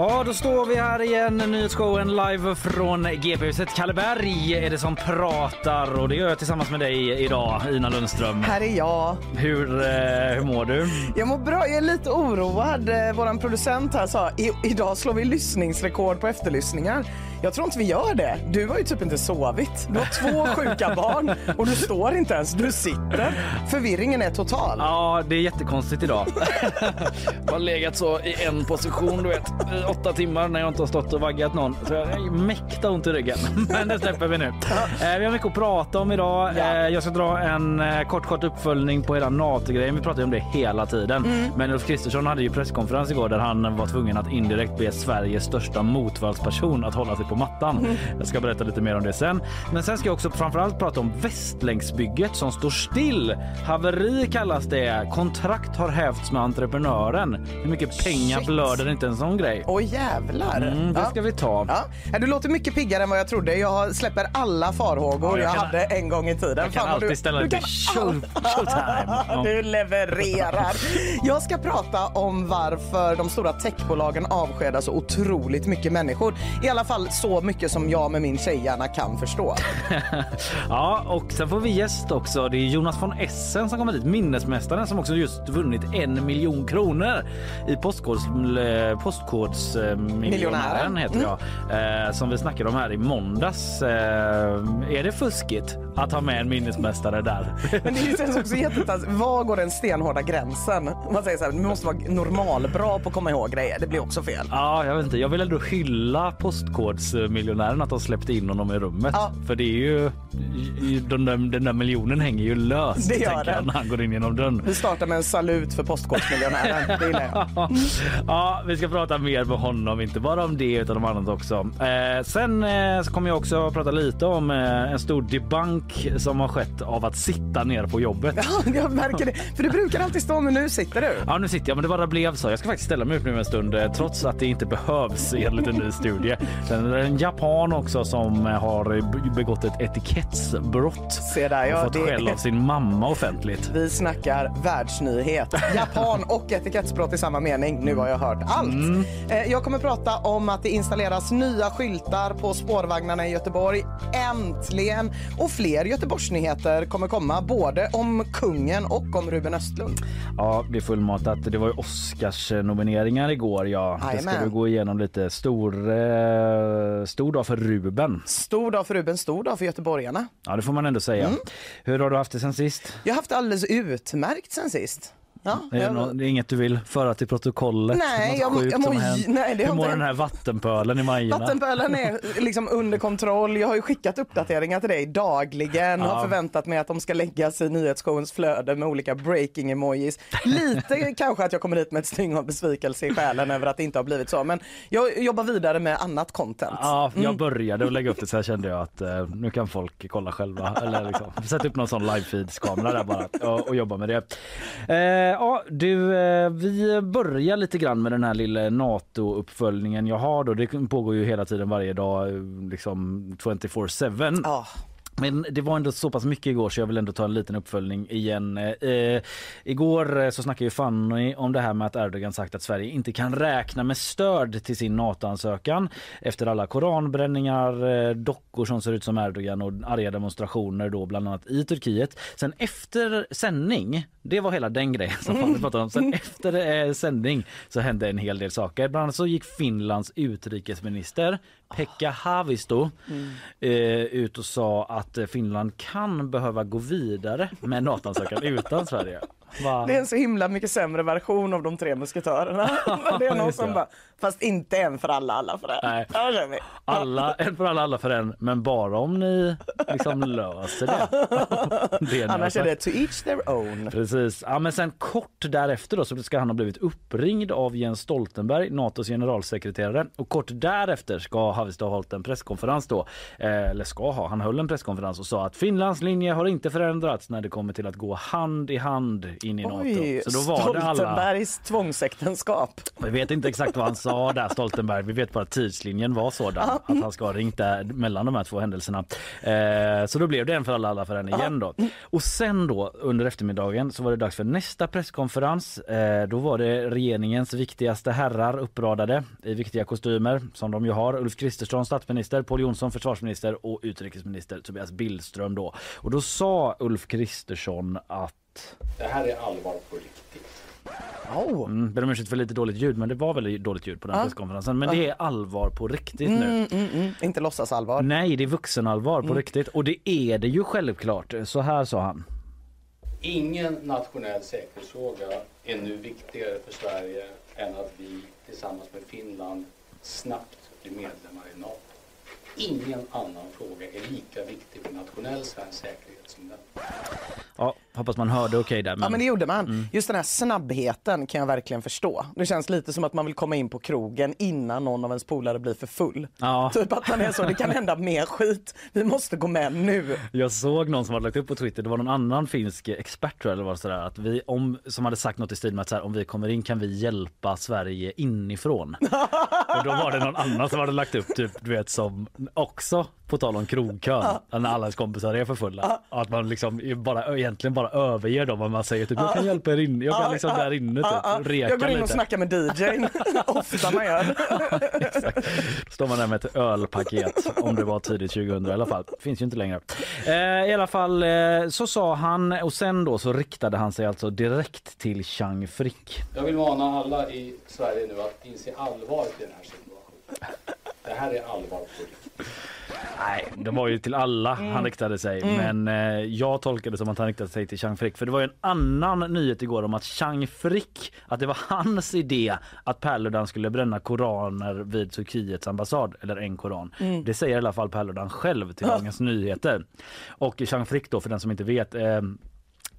Ja, då står vi här igen. Nyhetsshowen live från GP-huset. Kalle Berg är det som pratar och det gör jag tillsammans med dig idag, Ina Lundström. Här är jag. Hur, eh, hur mår du? Jag mår bra. Jag är lite oroad. Eh, Vår producent här sa idag slår vi lyssningsrekord på efterlyssningar. Jag tror inte vi gör det. Du har ju typ inte sovit. Du har två sjuka barn och du står inte ens. Du sitter. Förvirringen är total. Ja, det är jättekonstigt idag. jag har legat så i en position, du vet, i åtta timmar när jag inte har stått och vaggat någon. Så jag är mäkta ont i ryggen. Men det släpper vi nu. Eh, vi har mycket att prata om idag. Eh, jag ska dra en eh, kort, kort uppföljning på hela NATO-grejen. Vi pratar ju om det hela tiden. Men Ulf Kristersson hade ju presskonferens igår där han var tvungen att indirekt be Sveriges största motvallsperson att hålla sig på mattan. Jag ska berätta lite mer om det sen. Men sen ska jag också framförallt prata om Västlänksbygget som står still. Haveri kallas det. Kontrakt har hävts med entreprenören. Hur mycket pengar Shit. blöder inte en sån grej? Åh jävlar. Mm, det Ja. ska vi ta. Ja. Du låter mycket piggare än vad jag trodde. Jag släpper alla farhågor Ja, jag jag, kan- hade en gång i tiden. Jag kan Fan alltid du, ställa lite show, showtime. Ja. Du levererar. Jag ska prata om varför de stora techbolagen avskedar så otroligt mycket människor. I alla fall så mycket som jag med min tjejhjärna kan förstå. Ja, och sen får vi gäst också. Det är Jonas von Essen som kommer dit, minnesmästaren som också just vunnit en miljon kronor i postkods, eh, postkodsmiljonären Miljonären. heter jag. Eh, som vi snackade om här i måndags. Eh, är det fuskigt att ha med en minnesmästare där? Men det känns också jättetaskigt. Var går den stenhårda gränsen? Man säger så här, måste vara normalbra på att komma ihåg grejer. Det blir också fel. Ja, jag vet inte. Jag vill ändå hylla postkodsmiljonären att de släppte in honom i rummet. Ja. För det är ju, den där, den där miljonen hänger ju löst Det gör den. när han går in genom dörren. Vi startar med en salut för postkodsmiljonären. Det jag. Ja, vi ska prata mer med honom, inte bara om det utan om annat också. Eh, sen eh, så kommer jag också prata lite om eh, en stor debunk som har skett av att sitta ner på jobbet. Ja, jag märker det. För du brukar alltid stå, men nu sitter du. Ja, nu sitter jag, men det bara blev så. Jag ska faktiskt ställa mig upp nu en stund eh, trots att det inte behövs i en ny studie. Sen är det en japan också som eh, har be- begått ett etikettsbrott Se där, ja, och fått det- skäll av sin mamma offentligt. Vi snackar världsnyhet. Japan och etikettsbrott i samma mening. Nu har jag hört allt. Eh, Jag kommer prata om att det installeras nya skyltar på spårvagnarna i Göteborg. Äntligen! Och fler Göteborgsnyheter kommer komma, både om kungen och om Ruben Östlund. Ja, det är fullmatat. Det var ju Oscars-nomineringar igår. Ja, det ska vi gå igenom lite. Stor, eh, stor dag för Ruben. Stor dag för Ruben, stor dag för göteborgarna. Ja, det får man ändå säga. Mm. Hur har du haft det sen sist? Jag har haft det alldeles utmärkt sen sist. Ja, Är det, jag- nå- det är inget du vill föra till protokollet? Nej, Något jag jag som mår- nej, det Hur mår den här vattenpölen i Majorna? Vattenpölen är liksom under kontroll. Jag har ju skickat uppdateringar till dig dagligen. Ja. Har förväntat mig att de ska läggas i nyhetsshowens flöde med olika breaking emojis. Lite kanske att jag kommer hit med ett styng av besvikelse i själen över att det inte har blivit så. Men jag jobbar vidare med annat content. Ja, jag Mm. började att lägga upp det så här kände jag att eh, nu kan folk kolla själva. Eller liksom, sätta upp någon sån live-feeds-kamera där bara och, och jobba med det. Eh, Eh, ja, du, eh, vi börjar lite grann med den här lilla NATO-uppföljningen jag har då. Det pågår ju hela tiden varje dag, eh, liksom 24-7. Ja. Men det var ändå så pass mycket igår så jag vill ändå ta en liten uppföljning igen. Eh, igår eh, så snackade ju Fanny om det här med att Erdogan sagt att Sverige inte kan räkna med stöd till sin NATO-ansökan efter alla koranbränningar, eh, dockor som ser ut som Erdogan och arga demonstrationer då bland annat i Turkiet. Sen efter sändning, det var hela den grejen som Fanny pratade om. Sen efter eh, sändning så hände en hel del saker. Bland annat så gick Finlands utrikesminister Pekka Haavisto eh, ut och sa att eh, Finland kan behöva gå vidare med NATO-ansökan utan Sverige. Va? Det är en så himla mycket sämre version av de tre musketörerna. det är någon som bara, fast inte en för alla, alla för en. Nej. Ja, kör vi. Alla, en för alla, alla för en, men bara om ni liksom löser det. det är Annars är det. to each their own. Precis. Ja, men sen kort därefter då, så ska han ha blivit uppringd av Jens Stoltenberg, Natos generalsekreterare. Och kort därefter ska Havistad ha hållit en presskonferens då. Eh, eller ska ha, han höll en presskonferens och sa att Finlands linje har inte förändrats när det kommer till att gå hand i hand in i Oj, Nato. Så då var det alla... Stoltenbergs tvångsäktenskap. Vi vet inte exakt vad han sa där Stoltenberg. Vi vet bara att tidslinjen var sådan att han ska ha ringt där mellan de här två händelserna. Eh, så då blev det en för alla, alla för en igen då. Och sen då under eftermiddagen så var det dags för nästa presskonferens. Eh, då var det regeringens viktigaste herrar uppradade i viktiga kostymer som de ju har. Ulf Kristersson statsminister, Pål Jonsson försvarsminister och utrikesminister Tobias Billström då. Och då sa Ulf Kristersson att Det här är allvar på riktigt. Oh. Mm, ber om ursäkt för lite dåligt ljud men det var väldigt dåligt ljud på den presskonferensen. Men det är allvar på riktigt nu. Mm, mm, mm. Inte låtsas allvar. Nej, det är vuxenallvar på riktigt. Och det är det ju självklart. Så här sa han. Ingen nationell säkerhetsfråga är nu viktigare för Sverige än att vi tillsammans med Finland snabbt blir medlemmar i NATO. Ingen annan fråga är lika viktig för nationell svensk säkerhet som den. Ja, hoppas man hörde okej där. Ja men det gjorde man. Mm. Just den här snabbheten kan jag verkligen förstå. Det känns lite som att man vill komma in på krogen innan någon av ens polare blir för full. Ja. Typ att man är så, det kan hända mer skit. Vi måste gå med nu. Jag såg någon som hade lagt upp på Twitter, det var någon annan finsk expert tror jag, eller var sådär, att vi, om, som hade sagt något i stil med att så här, om vi kommer in kan vi hjälpa Sverige inifrån. och då var det någon annan som hade lagt upp typ, du vet som också på tal om krogkön, när alla ens kompisar är för fulla. Att man liksom bara, egentligen bara överger dem och man säger typ jag kan hjälpa er in, jag kan liksom där inne typ, reka Jag går in och lite. snackar med DJn. Ofta man gör. Står man där med ett ölpaket om det var tidigt 2000 i alla fall. Finns ju inte längre. Eh, I alla fall eh, så sa han och sen då så riktade han sig alltså direkt till Chang Frick. Jag vill mana alla i Sverige nu att inse allvaret i den här situationen. Det här är allvar på riktigt. Nej, det var ju till alla Mm. han riktade sig. Men eh, jag tolkade det som att han riktade sig till Chang Frick. För det var ju en annan nyhet igår om att Chang Frick, att det var hans idé att Paludan skulle bränna koraner vid Turkiets ambassad. Eller en koran. Mm. Det säger i alla fall Paludan själv till Dagens Nyheter. Och Chang Frick då, för den som inte vet, eh,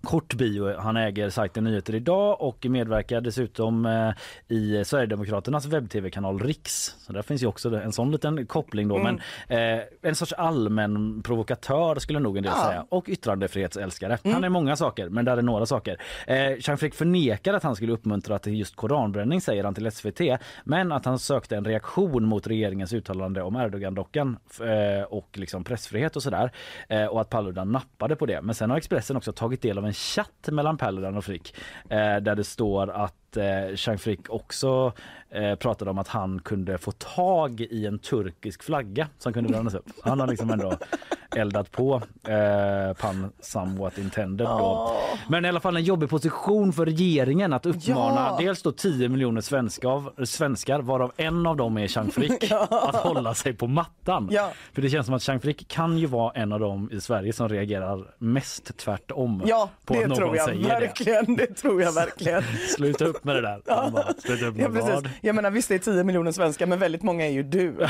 Kort bio, han äger sajten Nyheter idag och medverkar dessutom eh, i Sverigedemokraternas webb-tv-kanal Riks. Så där finns ju också en sån liten koppling då. Men eh, en sorts allmän provokatör skulle nog en del Ja. säga. Och yttrandefrihetsälskare. Han är många saker, men där är några saker. Eh, Chang Frick förnekar att han skulle uppmuntra till just koranbränning säger han till SVT. Men att han sökte en reaktion mot regeringens uttalande om Erdogan-dockan eh, och liksom pressfrihet och sådär. Eh, och att Paludan nappade på det. Men sen har Expressen också tagit del av en en chatt mellan Pelleran och Frick eh, där det står att eh, Chang Frick också eh, pratade om att han kunde få tag i en turkisk flagga som kunde brännas upp. Han har liksom ändå eldat på eh, pan somewhat intended då. Men i alla fall en jobbig position för regeringen att uppmana Ja. dels då 10 miljoner svenskar, svenskar varav en av dem är Chang Frick att hålla sig på mattan. Ja. För det känns som att Chang Frick kan ju vara en av dem i Sverige som reagerar mest tvärtom Ja, på det att någon tror jag säger verkligen. Det. tror jag verkligen. det. Sluta upp med det där. Han bara, Sluta upp med Ja, precis. vad? Jag menar visst det är 10 miljoner svenskar men väldigt många är ju du.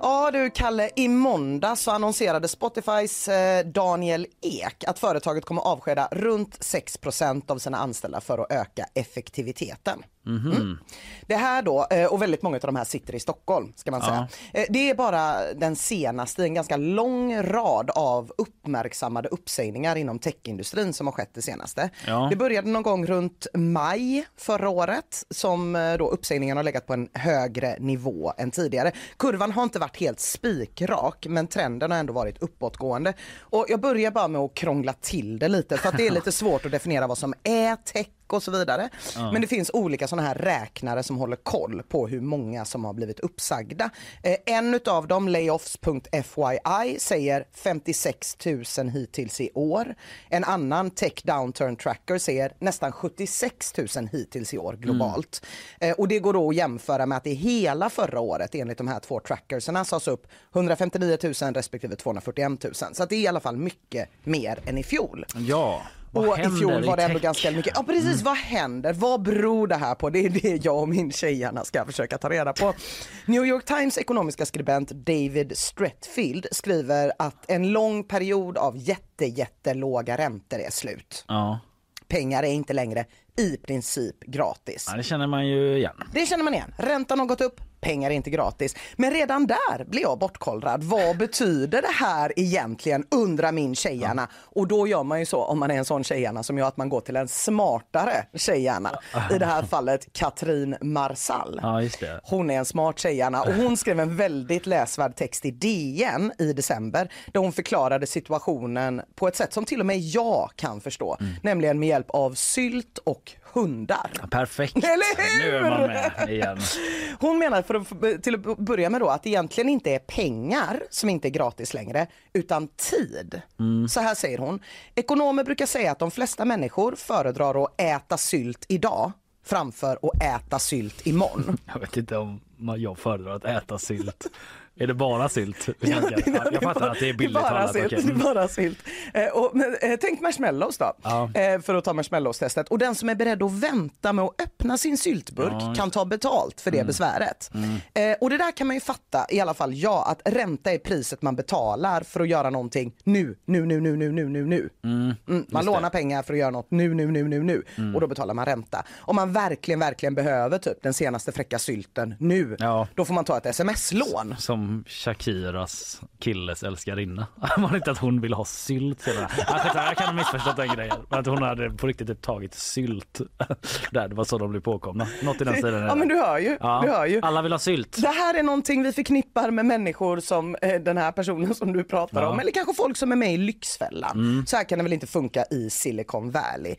Ja du Kalle, i måndag så annonserade Spotifys eh, Daniel Ek att företaget kommer avskeda runt 6% av sina anställda för att öka effektiviteten. Mm. Det här då, eh, och väldigt många av de här sitter i Stockholm ska man säga. Eh, Det är bara den senaste en ganska lång rad av uppmärksammade uppsägningar inom techindustrin som har skett det senaste. Ja. Det började någon gång runt maj förra året som eh, då uppsägningarna har legat på en högre nivå än tidigare. Kurvan har inte varit helt spikrak men trenden har ändå varit uppåtgående. Och jag börjar bara med att krångla till det lite för att det är lite svårt att definiera vad som är tech och så vidare. Men det finns olika sådana här räknare som håller koll på hur många som har blivit uppsagda. Eh, en utav dem, layoffs.fyi, säger 56 000 hittills i år. En annan, Tech Downturn Tracker, säger nästan 76 000 hittills i år globalt. Eh, och det går då att jämföra med att i hela förra året enligt de här två trackerserna sades upp 159 000 respektive 241 000. Så det är i alla fall mycket mer än i fjol. Ja. Vad Och i fjol var det ändå tech? ganska mycket. Ja precis, vad händer? Vad beror det här på? Det är det jag och min tjejerna ska försöka ta reda på. New York Times ekonomiska skribent David Stretfield skriver att en lång period av jätte, jättelåga räntor är slut. Ja. Pengar är inte längre i princip gratis. ja, det känner man ju igen. Det känner man igen. Räntan har gått upp, pengar är inte gratis. Men redan där blir jag bortkollrad. Vad betyder det här egentligen, undrar min tjejhjärna. Och då gör man ju så, om man är en sån tjejhjärna, som gör att man går till en smartare tjejhjärna. I det här fallet Katrin Marsall. Ja, just det. Hon är en smart tjejhjärna och hon skrev en väldigt läsvärd text i DN i december där hon förklarade situationen på ett sätt som till och med jag kan förstå. Nämligen med hjälp av sylt och hundar. Perfekt. Eller hur? Nu är man med igen. Hon menar för att, till att börja med då att det egentligen inte är pengar som inte är gratis längre utan tid. Så här säger hon. Ekonomer brukar säga att de flesta människor föredrar att äta sylt idag framför att äta sylt imorgon. Jag vet inte om jag föredrar att äta sylt. Är det bara sylt? Ja? Ja, jag fattar att det är billigt bara talat, sylt. Det är bara sylt. Eh, och, men, eh, tänk marshmallows då, Ja. eh, för att ta marshmallows-testet. Och den som är beredd att vänta med att öppna sin syltburk Ja, kan ta betalt för det Mm. besväret. Eh, och det där kan man ju fatta, i alla fall jag, att ränta är priset man betalar för att göra någonting nu, nu, nu, nu, nu, nu, nu, nu. Mm, man lånar pengar för att göra något nu, nu, nu, nu, nu. Mm. Och då betalar man ränta. Om man verkligen, verkligen behöver typ den senaste fräcka sylten nu, Ja. då får man ta ett sms-lån. Som Shakiras killes älskarinna. Var det inte att hon ville ha sylt? Jag kan ha missförstått den grejen. Men att hon hade på riktigt typ tagit sylt. Där, det var så de blev påkomna. Något i den stilen. Ja men du hör ju. Ja, Du hör ju. Alla vill ha sylt. Det här är någonting vi förknippar med människor som eh, den här personen som du pratar Ja. om. Eller kanske folk som är med i Lyxfällan. Så här kan det väl inte funka i Silicon Valley.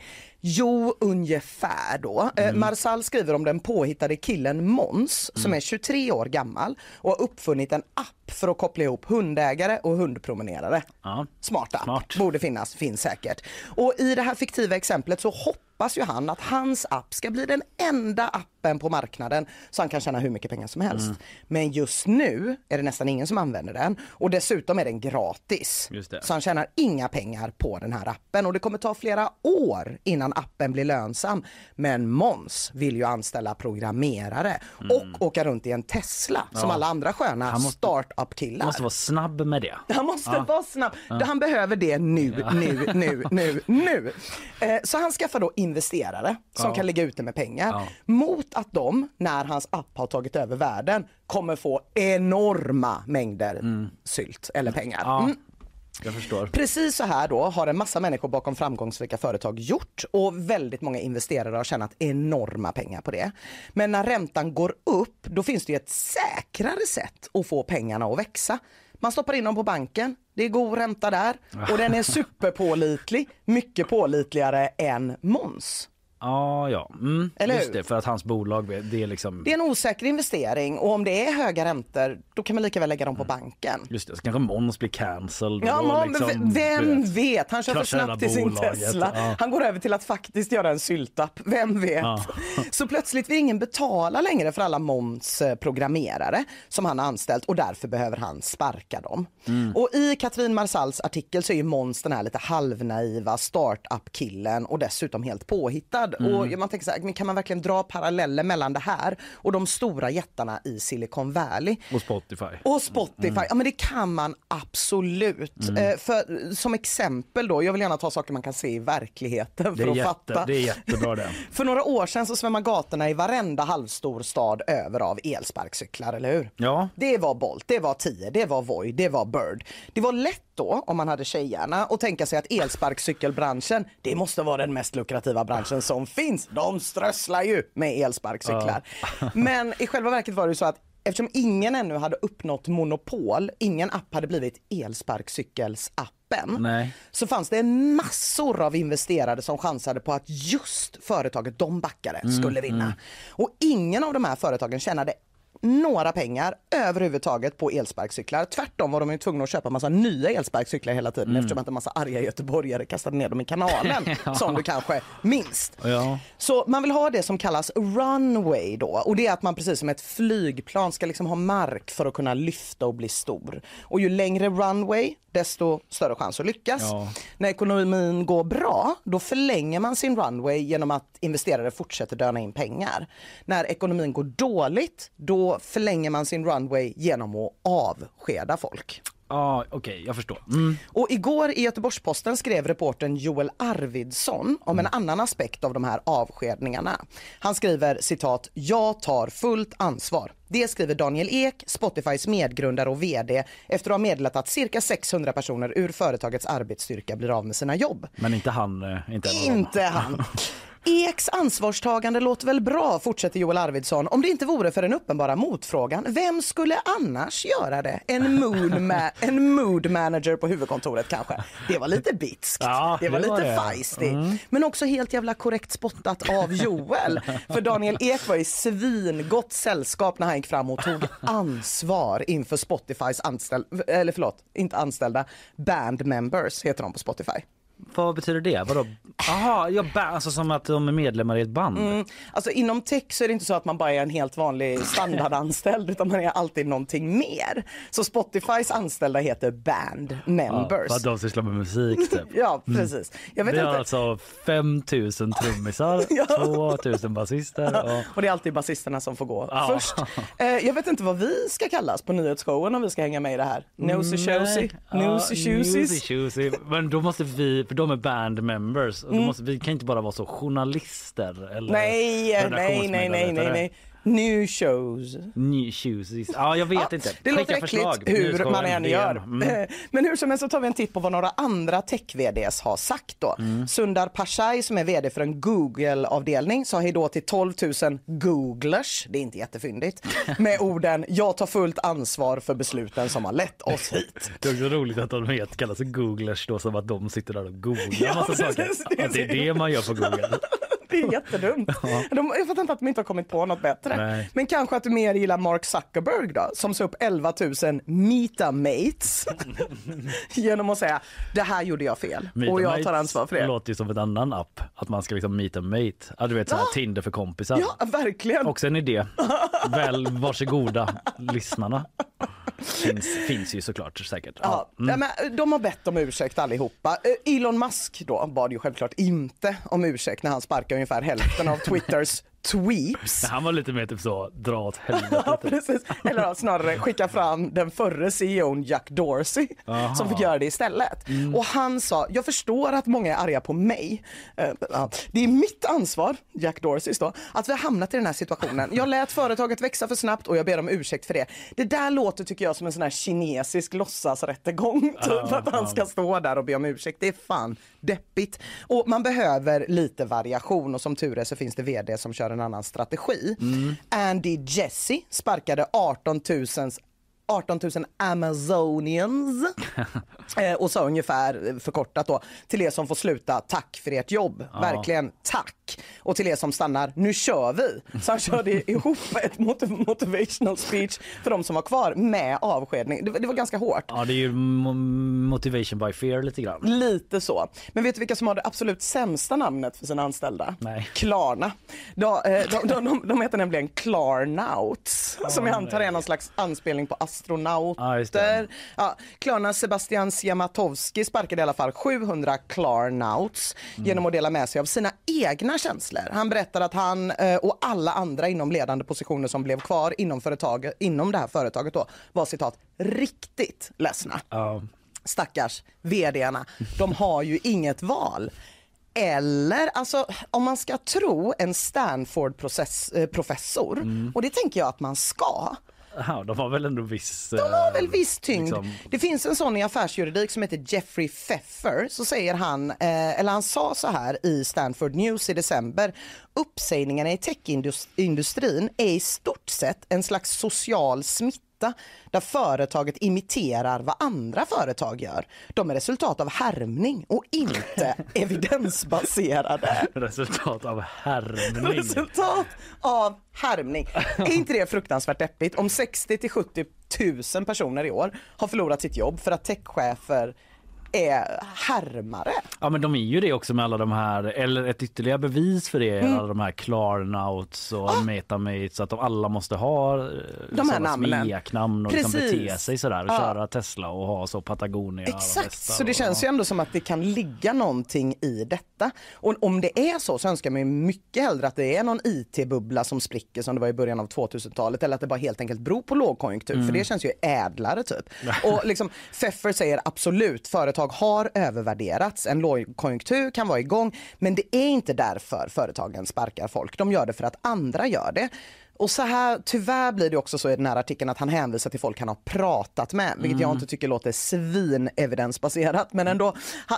Jo, ungefär då. Eh, Marsal skriver om den påhittade killen Mons som är 23 år gammal och har uppfunnit en app för att koppla ihop hundägare och hundpromenerare. Ja. Smart app. Smart. Borde finnas, finns säkert. Och i det här fiktiva exemplet så hoppas ju han att hans app ska bli den enda appen på marknaden så han kan tjäna hur mycket pengar som helst. Mm. Men just nu är det nästan ingen som använder den och dessutom är den gratis. Så han tjänar inga pengar på den här appen och det kommer ta flera år innan appen blir lönsam. Men Måns vill ju anställa programmerare och åka runt i en Tesla som Mm. Ja. alla andra sköna Han måste- startup-killar. Måste vara snabb med det. Han måste vara snabb. Han behöver det nu, nu, nu, nu, nu. Eh, så han skaffar då investerare som Ja. kan lägga ut det med pengar Ja. mot att de, när hans app har tagit över världen, kommer få enorma mängder sylt eller pengar. Ja, Mm. jag förstår. Precis så här då har en massa människor bakom framgångsrika företag gjort och väldigt många investerare har tjänat enorma pengar på det. Men när räntan går upp, då finns det ett säkrare sätt att få pengarna att växa. Man stoppar in dem på banken, det är god ränta där och den är superpålitlig, mycket pålitligare än Måns. Ja, ja. Mm, Eller just hur? det, för att hans bolag, det är liksom... Det är en osäker investering och om det är höga räntor, då kan man lika väl lägga dem på banken. Just det, så kanske Måns blir cancelled. Ja, liksom, vem vet. vet? Han kör för snabbt i sin. Tesla. Ja. Han går över till att faktiskt göra en syltapp. Vem vet? Ja. Så plötsligt vill ingen betala längre för alla Måns programmerare som han har anställt och därför behöver han sparka dem. Mm. Och i Katrin Marsals artikel så är ju Måns den här lite halvnaiva startup-killen och dessutom helt påhittad. Mm. Och man tänker så här, men kan man verkligen dra paralleller mellan det här och de stora jättarna i Silicon Valley? Och Spotify. Och Spotify, Mm. ja men det kan man absolut. Eh, för, som exempel då, jag vill gärna ta saker man kan se i verkligheten för att jätte, fatta. det är jättebra det. För några år sedan så svämmade gatorna i varenda halvstor stad över av elsparkcyklar, eller hur? Ja, Det var Bolt, det var 10, det var Voi, det var Bird. Det var lätt då, om man hade tjejgärna, att tänka sig att elsparkcykelbranschen, det måste vara den mest lukrativa branschen som finns. De strösslar ju med elsparkcyklar. Men i själva verket var det så att eftersom ingen ännu hade uppnått monopol, ingen app hade blivit elsparkcykelsappen. Nej. Så fanns det massor av investerare som chansade på att just företaget de backade Mm, skulle vinna. Och ingen av de här företagen tjänade några pengar överhuvudtaget på elsparkcyklar. Tvärtom var de ju tvungna att köpa massa nya elsparkcyklar hela tiden Mm. eftersom att en massa arga göteborgare kastade ner dem i kanalen. Som du kanske minns. Ja. Så man vill ha det som kallas runway då och det är att man precis som ett flygplan ska liksom ha mark för att kunna lyfta och bli stor. Och ju längre runway desto större chans att lyckas. Ja. När ekonomin går bra då förlänger man sin runway genom att investerare fortsätter döna in pengar. När ekonomin går dåligt då förlänger man sin runway genom att avskeda folk. Ja, okej, jag förstår. Mm. Och igår i Göteborgs-Posten skrev reportern Joel Arvidsson om en annan aspekt av de här avskedningarna. Han skriver citat, jag tar fullt ansvar. Det skriver Daniel Ek, Spotifys medgrundare och VD efter att ha meddelat att cirka 600 personer ur företagets arbetsstyrka blir av med sina jobb. Men inte han, eh, inte. Inte han. Eks ansvarstagande låter väl bra, fortsätter Joel Arvidsson, om det inte vore för den uppenbara motfrågan. Vem skulle annars göra det? En mood, ma- en mood manager på huvudkontoret kanske? Det var lite bitskt. Ja, det var det var lite. Mm. feisty. Men också helt jävla korrekt spottat av Joel. För Daniel Ek var i svingott sällskap när han gick fram och tog ansvar inför Spotifys anställda, eller förlåt, inte anställda, band members heter de på Spotify. Vad betyder det? Vadå? Jaha, ja, ba- alltså som att de är medlemmar i ett band? Mm. Alltså inom tech så är det inte så att man bara är en helt vanlig standardanställd utan man är alltid någonting mer. Så Spotifys anställda heter band Ja, members. för att de sysslar med musik typ. Ja, precis. Jag vet Vi har inte. alltså 5000 trummisar, Ja. 2000 basister och... Och det är alltid basisterna som får gå Ja. först. Eh, jag vet inte vad vi ska kallas på nyhetsshowen om vi ska hänga med i det här. Nosy Chosy, Nosy Choosies. choosies. Men då måste vi, för de är band members, Mm. måste, vi kan inte bara vara så journalister eller Nej, nej, nej, nej, nej. New shows. Ny choosies. Ja, jag vet inte. Det Skicka låter äckligt förslag. hur Nyhetsshowen, man än gör. Mm. Men hur som helst så tar vi en titt på vad några andra tech-vds har sagt då. Mm. Sundar Pichai som är vd för en Google-avdelning sa hej då till 12 000 googlers, det är inte jättefyndigt, med orden jag tar fullt ansvar för besluten som har lett oss hit. Det är också roligt att de heter, kallas googlers då som att de sitter där och googlar Ja, massa precis. saker. Det Att det är det man gör på Google. Det är jättedumt. De, jag fattar inte att de inte har kommit på något bättre. Nej. Men kanske att du mer gillar Mark Zuckerberg då, som sa upp 11 000 metamates genom att säga det här gjorde jag fel Meet och jag tar ansvar för det. låter ju som en annan app. Att man ska liksom meet a mate. Ja, du vet så här Ja. Tinder för kompisar. Ja, verkligen. Också en idé. Väl varsågoda lyssnarna. Finns, finns ju såklart säkert. Ja, Mm. nej, men de har bett om ursäkt allihopa. Eh, Elon Musk då bad ju självklart inte om ursäkt när han sparkade ungefär hälften av Twitters tweeps. Han var lite mer typ så, dra åt helvete. Typ. precis. Eller snarare skicka fram den förre CEOn Jack Dorsey Aha. som fick göra det istället. Mm. Och han sa, jag förstår att många är arga på mig. Eh, det är mitt ansvar, Jack Dorsey då, att vi har hamnat i den här situationen. Jag lät företaget växa för snabbt och jag ber om ursäkt för det. Det där låter tycker jag som en sån här kinesisk låtsasrättegång. Typ att han ska stå där och be om ursäkt. Det är fan deppigt. Och man behöver lite variation och som tur är så finns det vd som kör en annan strategi. Andy Jesse sparkade 18 000 18 000 Amazonians eh, och sa ungefär förkortat då till er som får sluta, tack för ert jobb. Verkligen tack. Och till er som stannar, nu kör vi. Så han körde ihop ett mot- motivational speech för de som var kvar med avskedning. Det, var- det var ganska hårt. Ja, det är ju mo- motivation by fear lite grann. Lite så. Men vet du vilka som har det absolut sämsta namnet för sina anställda? Nej. Klarna. De, eh, de, de, de, de heter nämligen Klarnauts, som jag antar är någon slags anspelning på astronauter. Ja, Klarnas Sebastian Siemiatowski sparkade i alla fall 700 Klarnauts Mm. genom att dela med sig av sina egna känslor. Han berättar att han eh, och alla andra inom ledande positioner som blev kvar inom, företaget, inom det här företaget då, var citat riktigt ledsna Ja. stackars vdarna, de har ju inget val. Eller, alltså om man ska tro en Stanford-professor, och det tänker jag att man ska. Ja, de har väl ändå viss... De har väl viss tyngd. liksom- Det finns en sån i affärsjuridik som heter Jeffrey Pfeffer. Så säger han, eh, eller han sa så här i Stanford News i december. Uppsägningarna i techindustrin är i stort sett en slags social smitta där företaget imiterar vad andra företag gör. De är resultat av härmning och inte evidensbaserade. Resultat av härmning. Resultat av härmning. Är inte det fruktansvärt deppigt? Om 60 till 70 000 personer i år har förlorat sitt jobb för att techchefer är härmare. Ja men de är ju det också med alla de här, eller ett ytterligare bevis för det Mm. alla de här Klarnauts och Ah. Metamates att de alla måste ha eh, De här namnen. smeknamn och liksom Precis. bete sig sådär och Ja. köra Tesla och ha så Patagonia Exakt, så det och- känns ju ändå som att det kan ligga någonting i detta. Och om det är så så önskar man ju mycket hellre att det är någon IT-bubbla som spricker som det var i början av 2000-talet eller att det bara helt enkelt beror på lågkonjunktur för det känns ju ädlare typ. Och liksom Pfeffer säger absolut, företag har övervärderats, en lågkonjunktur kan vara igång men det är inte därför företagen sparkar folk, de gör det för att andra gör det. Och så här, tyvärr blir det också så i den här artikeln att han hänvisar till folk han har pratat med, vilket jag inte tycker låter svin evidensbaserat. Men ändå,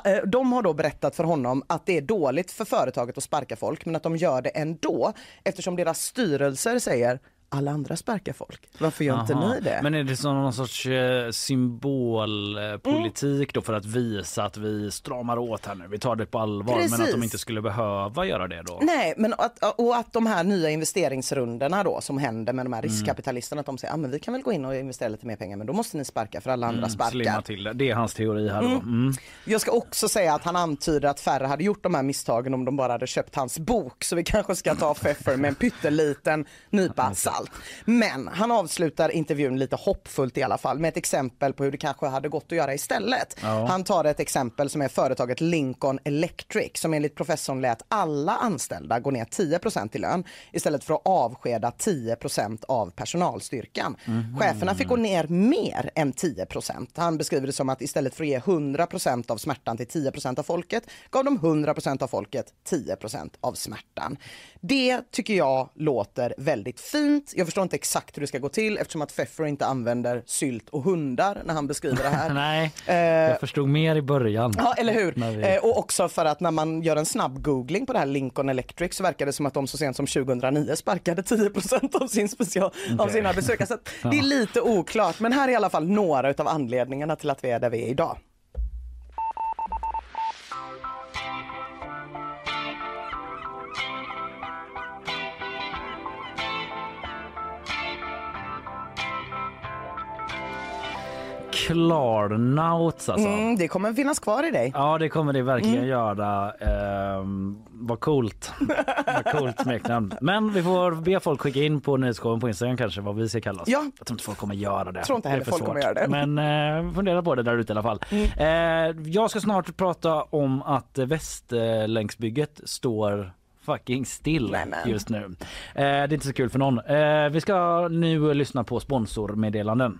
eh, de har då berättat för honom att det är dåligt för företaget att sparka folk, men att de gör det ändå eftersom deras styrelser säger alla andra sparkar folk. Varför gör inte Aha. ni det? Men är det som någon sorts eh, symbolpolitik då för att visa att vi stramar åt här nu, vi tar det på allvar men att Precis. de inte skulle behöva göra det då? Nej, men att, och att de här nya investeringsrundorna då som händer med de här riskkapitalisterna, att de säger att ah, men vi kan väl gå in och investera lite mer pengar men då måste ni sparka för alla andra Slimma sparkar. till det. Det är hans teori här då. Mm. Jag ska också säga att han antyder att färre hade gjort de här misstagen om de bara hade köpt hans bok. Så vi kanske ska ta Pfeffer med en pytteliten nypa salt. Men han avslutar intervjun lite hoppfullt i alla fall med ett exempel på hur det kanske hade gått att göra istället. Ja. Han tar ett exempel som är företaget Lincoln Electric som enligt professorn lät alla anställda gå ner 10% i lön istället för att avskeda 10% av personalstyrkan. Cheferna fick gå ner mer än 10% Han beskriver det som att istället för att ge 100% av smärtan till 10% av folket gav de 100% av folket 10% av smärtan. Det tycker jag låter väldigt fint. Jag förstår inte exakt hur det ska gå till eftersom att Pfeffer inte använder sylt och hundar när han beskriver det här. Nej, Eh, jag förstod mer i början. Ja, eller hur? Vi- Eh, och också för att när man gör en snabb googling på det här Lincoln Electric så verkar det som att de så sent som 2009 sparkade 10 av, sin special, av Okej. sina besökare. Så det är lite oklart, men här är i alla fall några av anledningarna till att vi är där vi är idag. Klarnauts alltså. Mm, det kommer finnas kvar i dig. Ja det kommer det verkligen Mm. göra. Ehm, vad coolt. vad coolt smeknamn. Men vi får be folk skicka in på nyhetsshowen på Instagram kanske vad vi ska kallas. Ja. Jag tror inte folk kommer göra det. Tror inte heller folk kommer svårt. göra det. Mm. Men eh, fundera på det där ute i alla fall. Eh, jag ska snart prata om att Västlänksbygget står fucking still Nämen. just nu. Eh, det är inte så kul för någon. Eh, vi ska nu lyssna på sponsormeddelanden.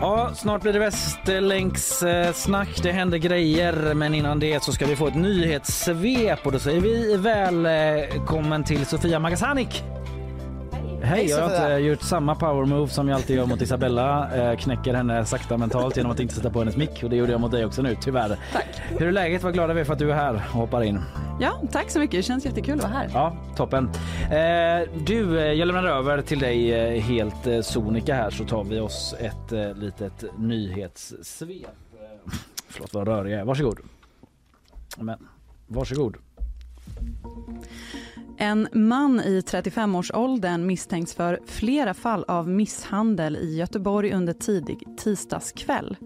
Ja, snart blir det Västerlänks snack. Det händer grejer, men innan det så ska vi få ett nyhetssvep och då säger vi välkommen till Sofia Magasanik. Hej, jag har inte gjort samma power move som jag alltid gör mot Isabella. Eh, knäcker henne sakta mentalt genom att inte sätta på hennes mick och det gjorde jag mot dig också nu, tyvärr. Tack. Hur är läget? Vad glada vi är för att du är här och hoppar in. Ja, tack så mycket. Det känns jättekul att vara här. Ja, toppen. Eh, du, eh, jag lämnar över till dig helt sonika här så tar vi oss ett litet nyhetssvep. Förlåt vad rörig jag är. Varsågod. Men, varsågod. En man i 35-årsåldern misstänks för flera fall av misshandel i Göteborg under tidig tisdagskväll.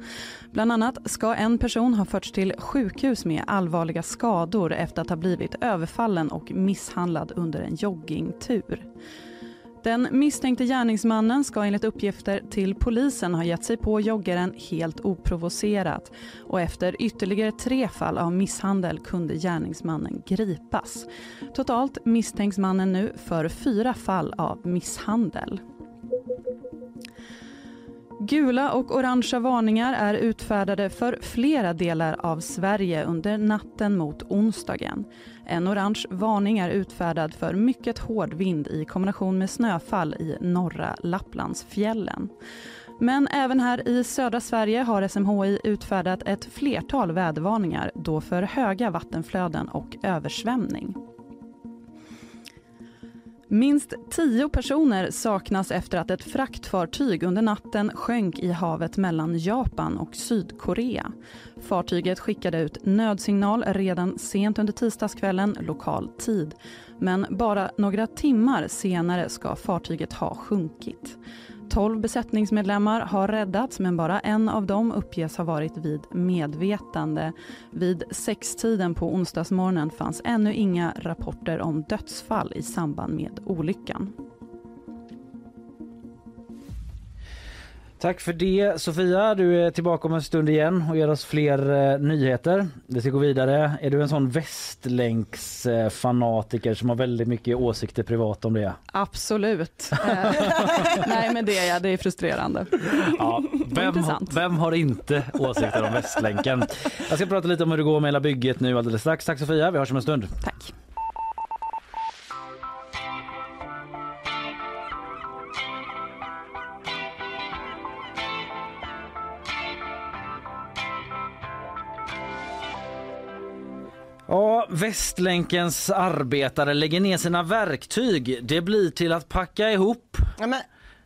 Bland annat ska en person ha förts till sjukhus med allvarliga skador efter att ha blivit överfallen och misshandlad under en joggingtur. Den misstänkte gärningsmannen ska enligt uppgifter till polisen ha gett sig på joggaren helt oprovocerat och efter ytterligare tre fall av misshandel kunde gärningsmannen gripas. Totalt misstänks mannen nu för fyra fall av misshandel. Gula och orangea varningar är utfärdade för flera delar av Sverige under natten mot onsdagen. En orange varning är utfärdad för mycket hård vind i kombination med snöfall i norra Lapplandsfjällen. Men även här i södra Sverige har SMHI utfärdat ett flertal vädervarningar då för höga vattenflöden och översvämning. Minst tio personer saknas efter att ett fraktfartyg under natten sjönk i havet mellan Japan och Sydkorea. Fartyget skickade ut nödsignal redan sent under tisdagskvällen lokal tid. Men bara några timmar senare ska fartyget ha sjunkit. 12 besättningsmedlemmar har räddats men bara en av dem uppges ha varit vid medvetande. Vid sextiden på onsdagsmorgonen fanns ännu inga rapporter om dödsfall i samband med olyckan. Tack för det Sofia. Du är tillbaka om en stund igen och ger oss fler eh, nyheter. Vi ska gå vidare. Är du en sån västlänksfanatiker som har väldigt mycket åsikter privat om det? Absolut. Eh, nej men det är jag. Det är frustrerande. Ja, vem, vem har inte åsikter om Västlänken? Jag ska prata lite om hur det går med hela bygget nu alldeles strax. Tack Sofia. Vi hörs om en stund. Tack. Ja, Västlänkens arbetare lägger ner sina verktyg. Det blir till att packa ihop. Ja, men,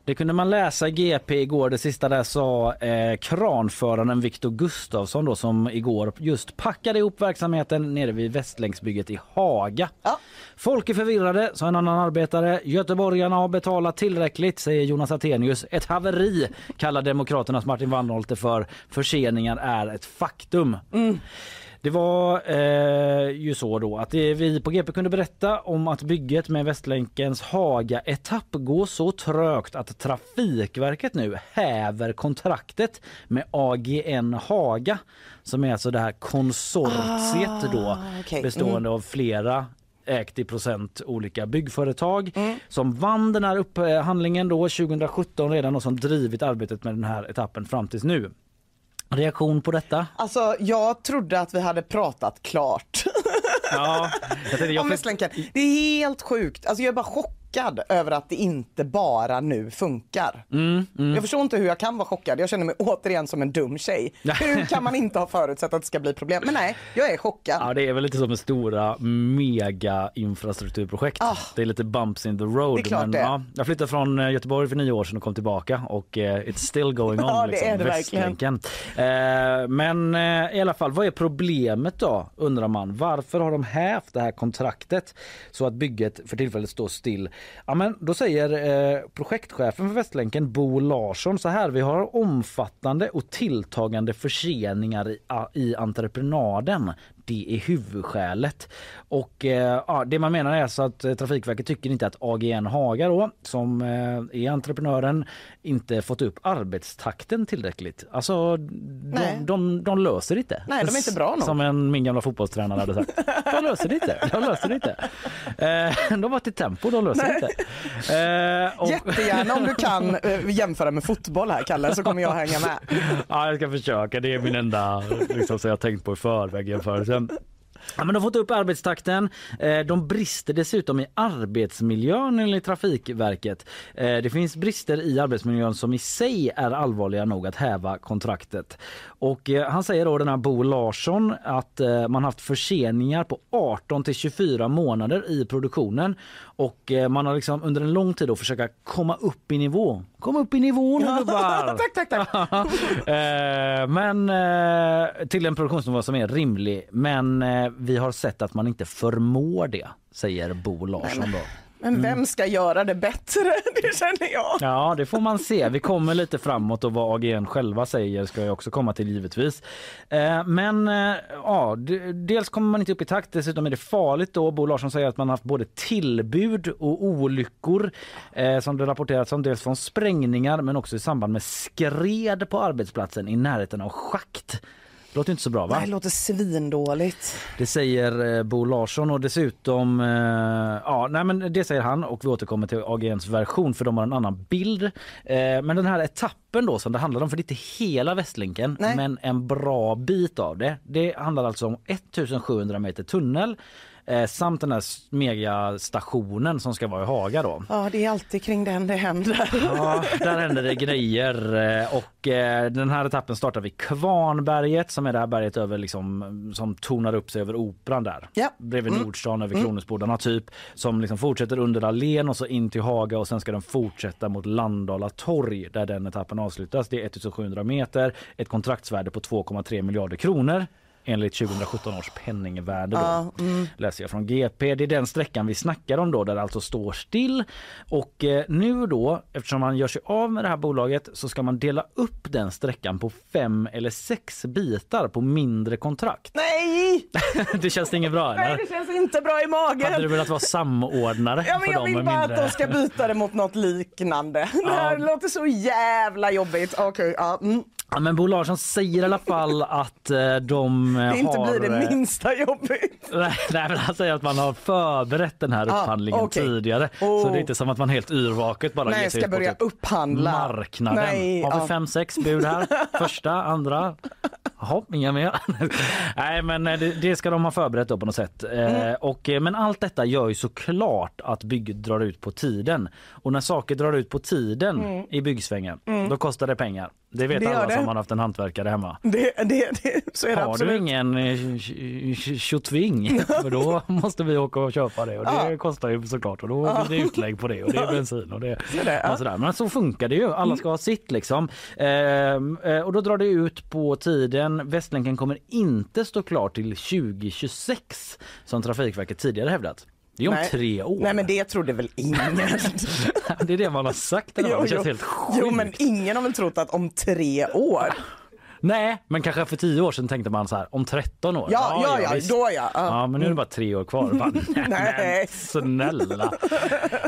Det kunde man läsa i GP igår. Det sista där sa eh, kranföraren Viktor Gustafsson då, som igår just packade ihop verksamheten nere vid Västlänksbygget i Haga. Ja. Folk är förvirrade, sa en annan arbetare. Göteborgarna har betalat tillräckligt, säger Jonas Attenius. Ett haveri kallar Demokraternas Martin Wannholt för. Förseningar är ett faktum. Det var eh, ju så då att det, vi på GP kunde berätta om att bygget med Västlänkens Haga-etapp går så trögt att Trafikverket nu häver kontraktet med AGN Haga som är alltså det här konsortiet då Ah, okej. bestående av flera ägt i procent olika byggföretag som vann den här upphandlingen då 2017 redan och som drivit arbetet med den här etappen fram tills nu. Reaktion på detta? alltså, jag trodde att vi hade pratat klart Ja, jag tänkte, jag om. Det är helt sjukt. Alltså, jag är bara chockad över att det inte bara nu funkar. Mm, Jag förstår inte hur jag kan vara chockad. Jag känner mig återigen som en dum tjej. Hur kan man inte ha förutsett att det ska bli problem? Men nej, jag är chockad. Ja, det är väl lite som med stora mega infrastrukturprojekt. Ah. Det är lite bumps in the road. Det är klart men, det. Ja, jag flyttade från eh, Göteborg för nio år sedan och kom tillbaka och eh, it's still going on. Ja, det liksom, är det verkligen. Eh, men eh, i alla fall, vad är problemet då undrar man. Varför har de hävt det här kontraktet så att bygget för tillfället står still? Ja, men då säger eh, projektchefen för Västlänken Bo Larsson så här. Vi har omfattande och tilltagande förseningar i, i entreprenaden. Det är huvudskälet. Och eh, ja, det man menar är så att eh, Trafikverket tycker inte att AGN Haga då, som eh, är entreprenören, inte fått upp arbetstakten tillräckligt. Alltså Nej. de, de, de löser inte. Nej, de är inte bra nog. Som en, min gamla fotbollstränare hade sagt. De löser inte. De löser inte. Eh, de var till tempo, de löser det inte. Eh, och, Jättegärna om du kan jämföra med fotboll här Kalle så kommer jag hänga med. Ja, jag ska försöka. Det är min enda liksom, som jag har tänkt på i förväg jämförelsen. Ja, men de har fått upp arbetstakten. Eh, de brister dessutom i arbetsmiljön enligt Trafikverket. Eh, det finns brister i arbetsmiljön som i sig är allvarliga nog att häva kontraktet. Och eh, han säger då den här Bo Larsson att man haft förseningar på 18 till 24 månader i produktionen och eh, man har liksom under en lång tid då försöka komma upp i nivå. Kom upp i nivå nu gubbar! tack, tack, tack. Eh, men eh, till en produktionsnivå som är rimlig. Men vi har sett att man inte förmår det, säger Bo Larsson. Då. Men vem ska göra det bättre? Det känner jag. Ja, det får man se. Vi kommer lite framåt och vad AGN själva säger ska jag också komma till givetvis. Eh, men eh, ja, dels kommer man inte upp i takt. Dessutom är det farligt då. Bo Larsson säger att man haft både tillbud och olyckor eh, som det rapporterats om. Dels från sprängningar men också i samband med skred på arbetsplatsen i närheten av schakt. Låter inte så bra va? Det låter svindåligt. Det säger eh, Bo Larsson och dessutom, eh, ja nej men det säger han och vi återkommer till AGNs version för de har en annan bild. Eh, men den här etappen då som det handlar om, för det är inte hela Västlänken Nej. men en bra bit av det. Det handlar alltså om 1700 meter tunnel eh, samt den här megastationen som ska vara i Haga då. Ja, det är alltid kring den det händer. Ja, där händer det grejer eh, och eh, den här etappen startar vid Kvarnberget som är det här berget över liksom, som tonar upp sig över operan där. Ja. Bredvid Nordstan över Kronhusbodarna typ som liksom fortsätter under allén och så in till Haga och sen ska den fortsätta mot Landala torg där den etappen avslutas. Det är 1700 meter, ett kontraktsvärde på 2,3 miljarder kronor enligt 2017 års penningvärde då, läser jag från GP. Det är den sträckan vi snackar om då där det alltså står still och eh, nu då eftersom man gör sig av med det här bolaget så ska man dela upp den sträckan på fem eller sex bitar på mindre kontrakt. Nej! det känns inget bra Nej, det känns inte bra i magen. Hade du velat vara samordnare Ja, men jag vill bara mindre... att de ska byta det mot något liknande. Det här Ja. låter så jävla jobbigt. Okej, ja. Mm. Ja, men Bo Larsson säger i alla fall att eh, de eh, Det inte har... blir det eh, minsta jobbigt. Nej, men han säger att man har förberett den här Ah, upphandlingen okej. tidigare. Så Oh. det är inte som att man helt yrvaket bara ger Nej, sig ska ut på börja typ upphandla. marknaden. Nej, har vi ja. fem, sex bud här? Första, andra? Jaha, inga mer. Nej, men eh, det, det ska de ha förberett då på något sätt. Mm. Eh, och, eh, men allt detta gör ju såklart att bygget drar ut på tiden. Och när saker drar ut på tiden i byggsvängen, då kostar det pengar. Det vet Mm. Det alla det. som har haft en hantverkare hemma. Det, det, det, så är det Har absolut. du ingen eh, tj- tj- tjotving, för då måste vi åka och köpa det och det Ja. kostar ju såklart och då blir det utlägg på det och det är bensin och det, är det, ja. Mm. och sådär. Men så funkar det ju, alla ska ha sitt liksom. Ehm, eh, och då drar det ut på tiden. Västlänken kommer inte stå klar till 2026 som Trafikverket tidigare hävdat. Det är om Nej. tre år. Nej men det trodde väl ingen. det är det man har sagt. eller? Jo, Det känns jo. helt sjukt. jo men ingen har väl trott att om tre år. Nej, men kanske för tio år sedan tänkte man så här om 13 år. Ja, ja, ja, visst. då ja. ja. Men nu är det bara tre år kvar. Bara, nej, Nej. snälla.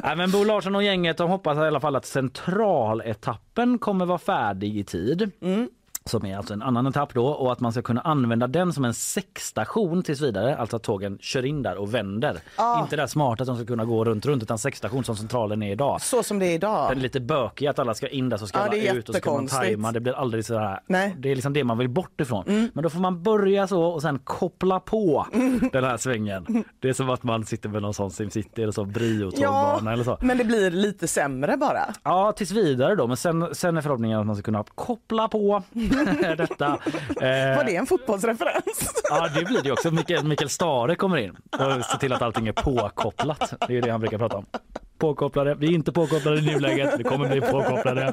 nej, men Bo Larsson och gänget de hoppas i alla fall att centraletappen kommer vara färdig i tid. Mm. Som är alltså en annan etapp då och att man ska kunna använda den som en säckstation tills vidare. Alltså att tågen kör in där och vänder. Ah. Inte det där smarta att de ska kunna gå runt runt utan säckstation som centralen är idag. Så som det är idag. Den är lite bökig att alla ska in där så ska Ja, alla ut och så ska man tajma. Det blir aldrig så här. Nej. Mm. Det är liksom det man vill bort ifrån. Men då får man börja så och sen koppla på den här svängen. Det är som att man sitter med någon sån SimCity eller så Brio-tågbana eller så. men det blir lite sämre bara. Ja, tills vidare då. Men sen, sen är förhoppningen att man ska kunna koppla på detta. Eh, Var det en fotbollsreferens? Ja, det blir det också. Mikael, Mikael Stare kommer in och ser till att allting är påkopplat. Det är det han brukar prata om. Påkopplade. Vi är inte påkopplade i nuläget. Vi kommer bli påkopplade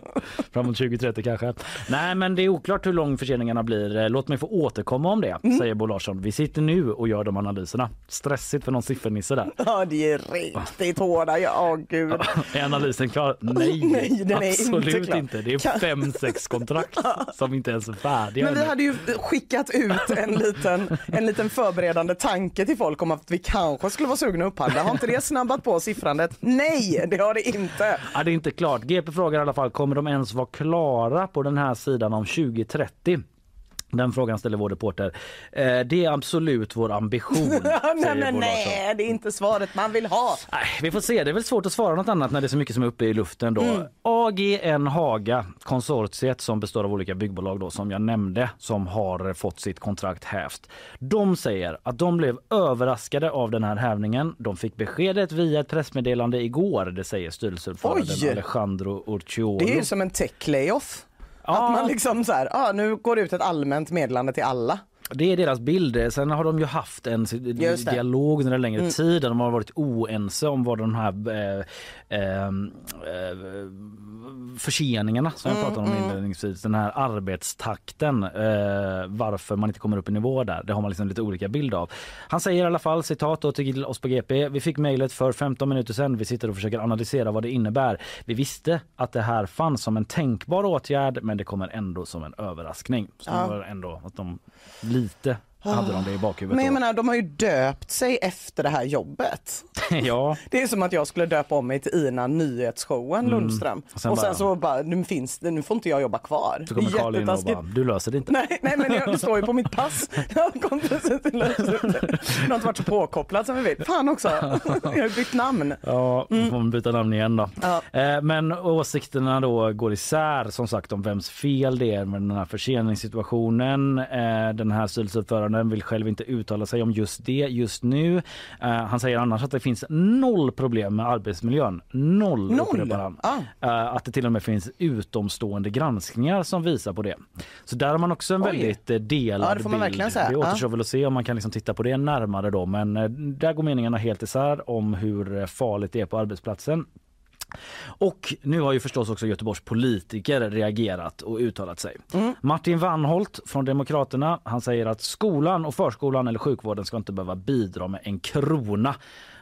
framåt 2030 kanske. Nej, men det är oklart hur lång förseningarna blir. Låt mig få återkomma om det, säger Bo Larsson. Vi sitter nu och gör de analyserna. Stressigt för någon siffernisse där. Ja, det är riktigt hårda. Ja, åh gud. Är analysen klar? Nej, Nej, den är absolut inte inte, klar. Det är Kan- fem, sex kontrakt som inte ens är färdiga. Men vi hade ju skickat ut en liten, en liten förberedande tanke till folk om att vi kanske skulle vara sugna att upphandla. Har inte det snabbat på siffrandet? Nej, Nej det har det inte. Ja, det är inte klart. GP frågar i alla fall, kommer de ens vara klara på den här sidan om 2030? Den frågan ställer vår reporter. Eh, det är absolut vår ambition. nej, men nej, det är inte svaret man vill ha. Nej, vi får se. Det är väl svårt att svara något annat när det är så mycket som är uppe i luften. Då. Mm. AGN Haga, konsortiet som består av olika byggbolag då, som jag nämnde, som har fått sitt kontrakt hävt. De säger att de blev överraskade av den här hävningen. De fick beskedet via ett pressmeddelande igår, det säger styrelseordföranden! Alejandro Urciolo. Det är ju som en tech layoff. Ja. Att man liksom så här, ah, nu går det ut ett allmänt meddelande till alla. Det är deras bild. Sen har de ju haft en dialog under en längre tid där de har varit oense om vad de här eh, eh, förseningarna som jag pratade om inledningsvis, den här arbetstakten, eh, varför man inte kommer upp i nivå där. Det har man liksom lite olika bild av. Han säger i alla fall citat då till oss på GP. Vi fick mejlet för 15 minuter sedan. Vi sitter och försöker analysera vad det innebär. Vi visste att det här fanns som en tänkbar åtgärd, men det kommer ändå som en överraskning. Så Ja. det var ändå att de lite hade de det i bakhuvudet. Men jag då. menar, de har ju döpt sig efter det här jobbet. ja, Det är som att jag skulle döpa om mig till Ina nyhetsshowen Lundström. Mm. Och sen och sen bara- så bara, nu finns det, nu får inte jag jobba kvar. så kommer Carl in och bara, du löser det inte. Nej, nej men jag, det står ju på mitt pass. Jag kom precis till lösenordet. Jag har inte varit så påkopplad som vi vet. Fan också, jag har bytt namn. Ja, då får man byta namn igen då. Ja. Eh, Men åsikterna då går isär som sagt om vems fel det är med den här förseningssituationen. Eh, Den här styrelseordföranden vill själv inte uttala sig om just det just nu. Eh, Han säger annars att det finns noll problem med arbetsmiljön. Noll, Noll? han. Ah. Eh, Att det till och med finns utomstående granskningar som visar på det. Så där har man också en Oj. väldigt eh, delad Ja, det får man bild. säga. Det Ja. återstår väl att se om man kan liksom titta på det närmare då. Men där går meningarna helt isär om hur farligt det är på arbetsplatsen. Och nu har ju förstås också Göteborgs politiker reagerat och uttalat sig. Martin Wannholt från Demokraterna, han säger att skolan och förskolan eller sjukvården ska inte behöva bidra med en krona.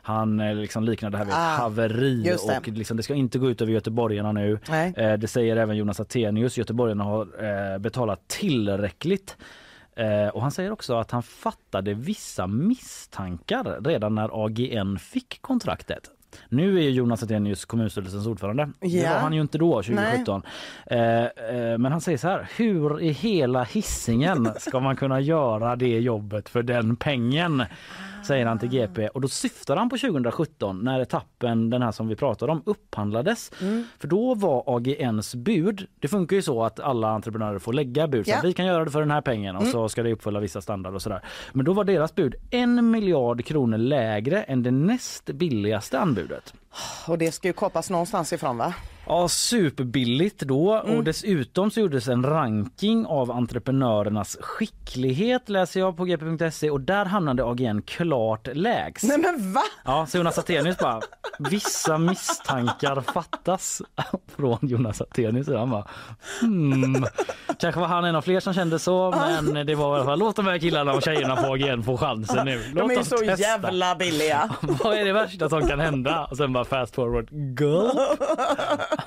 Han eh, liksom liknar det här vid ett Ah, haveri och liksom, det ska inte gå ut över göteborgarna nu. Eh, det säger även Jonas Attenius. Göteborgarna har eh, betalat tillräckligt. Eh, och han säger också att han fattade vissa misstankar redan när AGN fick kontraktet. Nu är Jonas Attenius kommunstyrelsens ordförande. Det Ja. var han ju inte då 2017. Eh, eh, men han säger så här, hur i hela hissingen ska man kunna göra det jobbet för den pengen? Säger han till GP och då syftar han på 2017 när etappen, den här som vi pratade om, upphandlades. Mm. För då var AGNs bud, det funkar ju så att alla entreprenörer får lägga bud. Så Ja. vi kan göra det för den här pengen och så ska det uppfylla vissa standarder och sådär. Men då var deras bud en miljard kronor lägre än det näst billigaste anbudet. Och det ska ju kapas någonstans ifrån va? Ja, superbilligt då Mm. och dessutom så gjordes en ranking av entreprenörernas skicklighet läser jag på gp.se och där hamnade AGN klart lägst. Nej men va? Ja, så Jonas Attenius bara, vissa misstankar fattas från Jonas Attenius. Han bara, hmm. Kanske var han en av fler som kände så, men det var i alla fall, låt de här killarna och tjejerna på AGN få chansen nu. Låt De är så testa. jävla billiga. Vad är det värsta som kan hända? Och sen bara fast forward, go!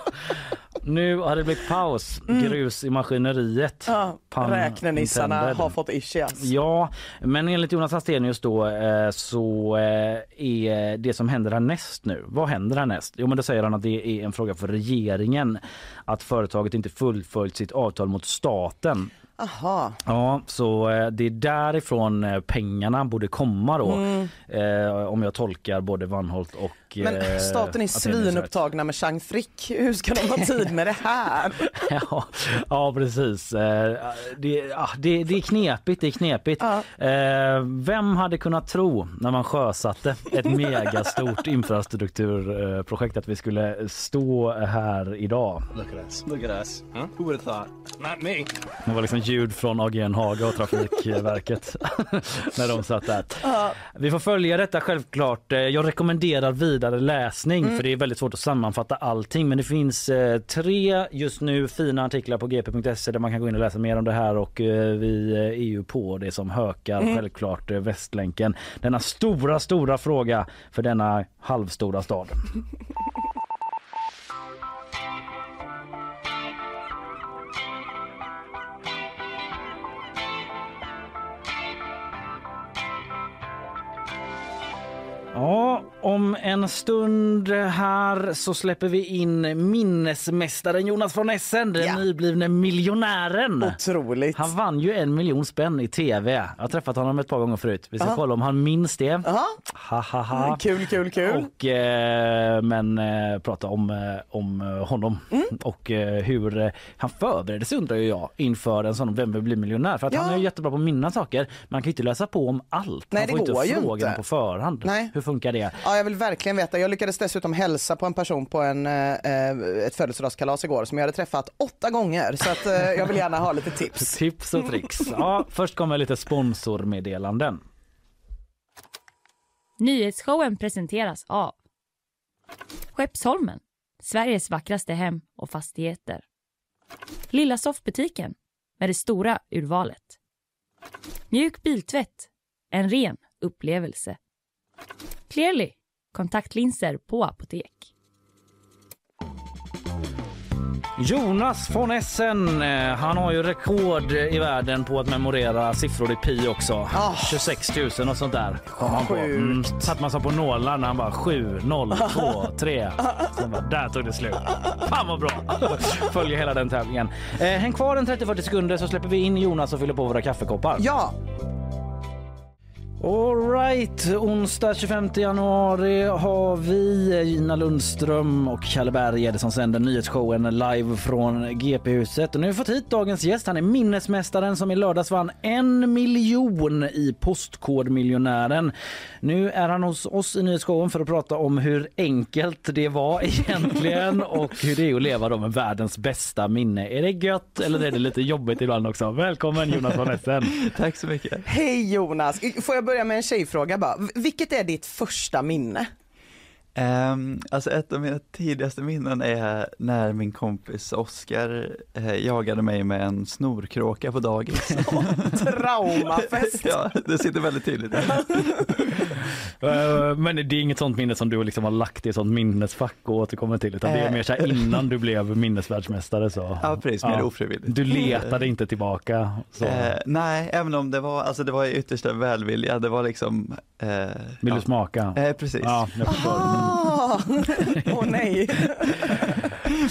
Nu har det blivit paus, grus i maskineriet. Mm. Ja, räknenissarna intended. har fått ischias. Ja, men enligt Jonas Astenius då eh, så eh, är det som händer härnäst nu. Vad händer härnäst? Jo, men då säger han att det är en fråga för regeringen att företaget inte fullföljt sitt avtal mot staten. Aha. Ja, så eh, det är därifrån pengarna borde komma då. Eh, om jag tolkar både Vanholt och Men eh, staten är svinupptagna med Chang Frick. Hur ska de ha tid med det här? ja, ja, precis. Eh, Det, ja, det, det är knepigt. Det är knepigt. Ja. Eh, Vem hade kunnat tro när man sjösatte ett megastort infrastrukturprojekt att vi skulle stå här idag? Look at us. Look at us. Huh? Who would have thought? Not me. Det var liksom ljud från AGN Haga och Trafikverket när de satt där. Vi får följa detta självklart. Jag rekommenderar vidare läsning för det är väldigt svårt att sammanfatta allting. Men det finns eh, tre just nu fina artiklar på gp.se där man kan gå in och läsa mer om det här och eh, vi eh, är ju på det som hökar självklart eh, Västlänken. Denna stora, stora fråga för denna halvstora stad. Ja, om en stund här så släpper vi in minnesmästaren Jonas von Essen, den Ja. nyblivne miljonären. Otroligt. Han vann ju en miljon spänn i tv. Jag har träffat honom ett par gånger förut. Vi ska Aha. kolla om han minns det. Jaha, Ha, ha, ha. kul, kul, kul. Och, eh, men eh, prata om, eh, om eh, honom Mm. och eh, hur eh, han förberedde sig undrar ju jag inför en sån Vem vill bli miljonär? För att Ja. han är ju jättebra på att minnas saker. Man kan ju inte läsa på om allt. Nej, man får det går inte frågorna inte. på förhand. Nej. Hur funkar det? Ja, jag vill verkligen veta. Jag lyckades dessutom hälsa på en person på en, eh, ett födelsedagskalas igår som jag hade träffat åtta gånger. Så att, eh, jag vill gärna ha lite tips. Tips och tricks. Ja, först kommer lite sponsormeddelanden. Nyhetsshowen presenteras av Skeppsholmen, Sveriges vackraste hem och fastigheter. Lilla soffbutiken med det stora urvalet. Mjuk biltvätt. En ren upplevelse. Clearly. Kontaktlinser på apotek. Jonas von Essen, eh, han har ju rekord i världen på att memorera siffror i pi också. Ah. 26 000 och sånt där kom han på. Mm, satt man så på nålar när han bara 7, 0, 2, 3. Sen bara, där tog det slut. Fan vad bra! Följer hela den tävlingen. Eh, häng kvar en 30-40 sekunder så släpper vi in Jonas och fyller på våra kaffekoppar. Ja, Alright, onsdag 25 januari har vi Gina Lundström och Kalle Berg är det som sänder nyhetsshowen live från GP-huset. Och nu har vi fått hit dagens gäst. Han är minnesmästaren som i lördags vann en miljon i Postkodmiljonären. Nu är han hos oss i nyhetsshowen för att prata om hur enkelt det var egentligen och hur det är att leva då med världens bästa minne. Är det gött eller är det lite jobbigt ibland också? Välkommen Jonas von Essen. Tack så mycket. hej Jonas. Får jag börja börja med en tjejfråga bara? Vilket är ditt första minne? Um, alltså ett av mina tidigaste minnen är när min kompis Oskar eh, jagade mig med en snorkråka på dagis. Traumafest. ja, det sitter väldigt tydligt. Eh, Men det är inget sånt minne som du liksom har lagt i ett sånt minnesfack och återkommer till utan det är mer så här innan du blev minnesvärldsmästare så. Ja, precis, mer ofrivilligt. Du letade inte tillbaka. Så. Eh, nej, även om det var, alltså det var i yttersta välvilja, det var liksom eh, Vill ja. du smaka? Eh, precis, Ja, jag förstår. Ah, Åh nej.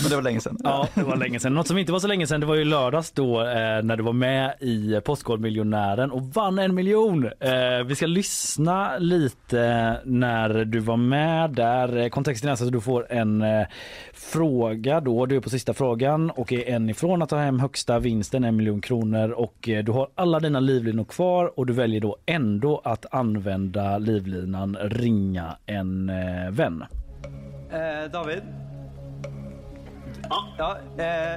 Men det var länge sedan. Ja, det var länge sedan. Något som inte var så länge sedan det var ju lördags då eh, när du var med i Postkodmiljonären och vann en miljon. Eh, vi ska lyssna lite när du var med där. Eh, Kontexten är alltså att du får en eh, fråga då. Du är på sista frågan och är en ifrån att ta hem högsta vinsten, en miljon kronor och eh, du har alla dina livlinor kvar och du väljer då ändå att använda livlinan ringa en eh, vän. Eh, David? Ja. eh,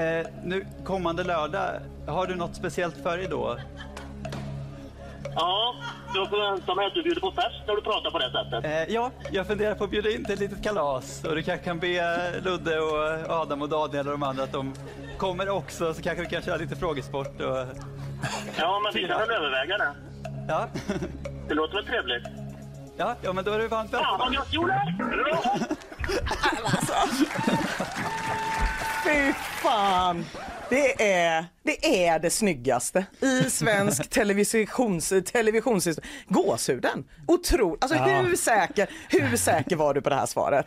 eh, nu kommande lördag, har du något speciellt för dig då? Ja, jag förväntar mig att du bjuder på fest när du pratar på det sättet. Eh, ja, jag funderar på att bjuda in till ett litet kalas och du kanske kan be Ludde och Adam och Daniel och de andra att de kommer också så kanske vi kan köra lite frågesport och Ja, men vi kan väl överväga det. ja, Det låter väl trevligt? Ja, ja men då är du varmt välkommen. Fy fan. Det är, det är det snyggaste i svensk televisions, televisionshistoria. Gåshuden. Otroligt. Alltså hur säker, hur säker var du på det här svaret?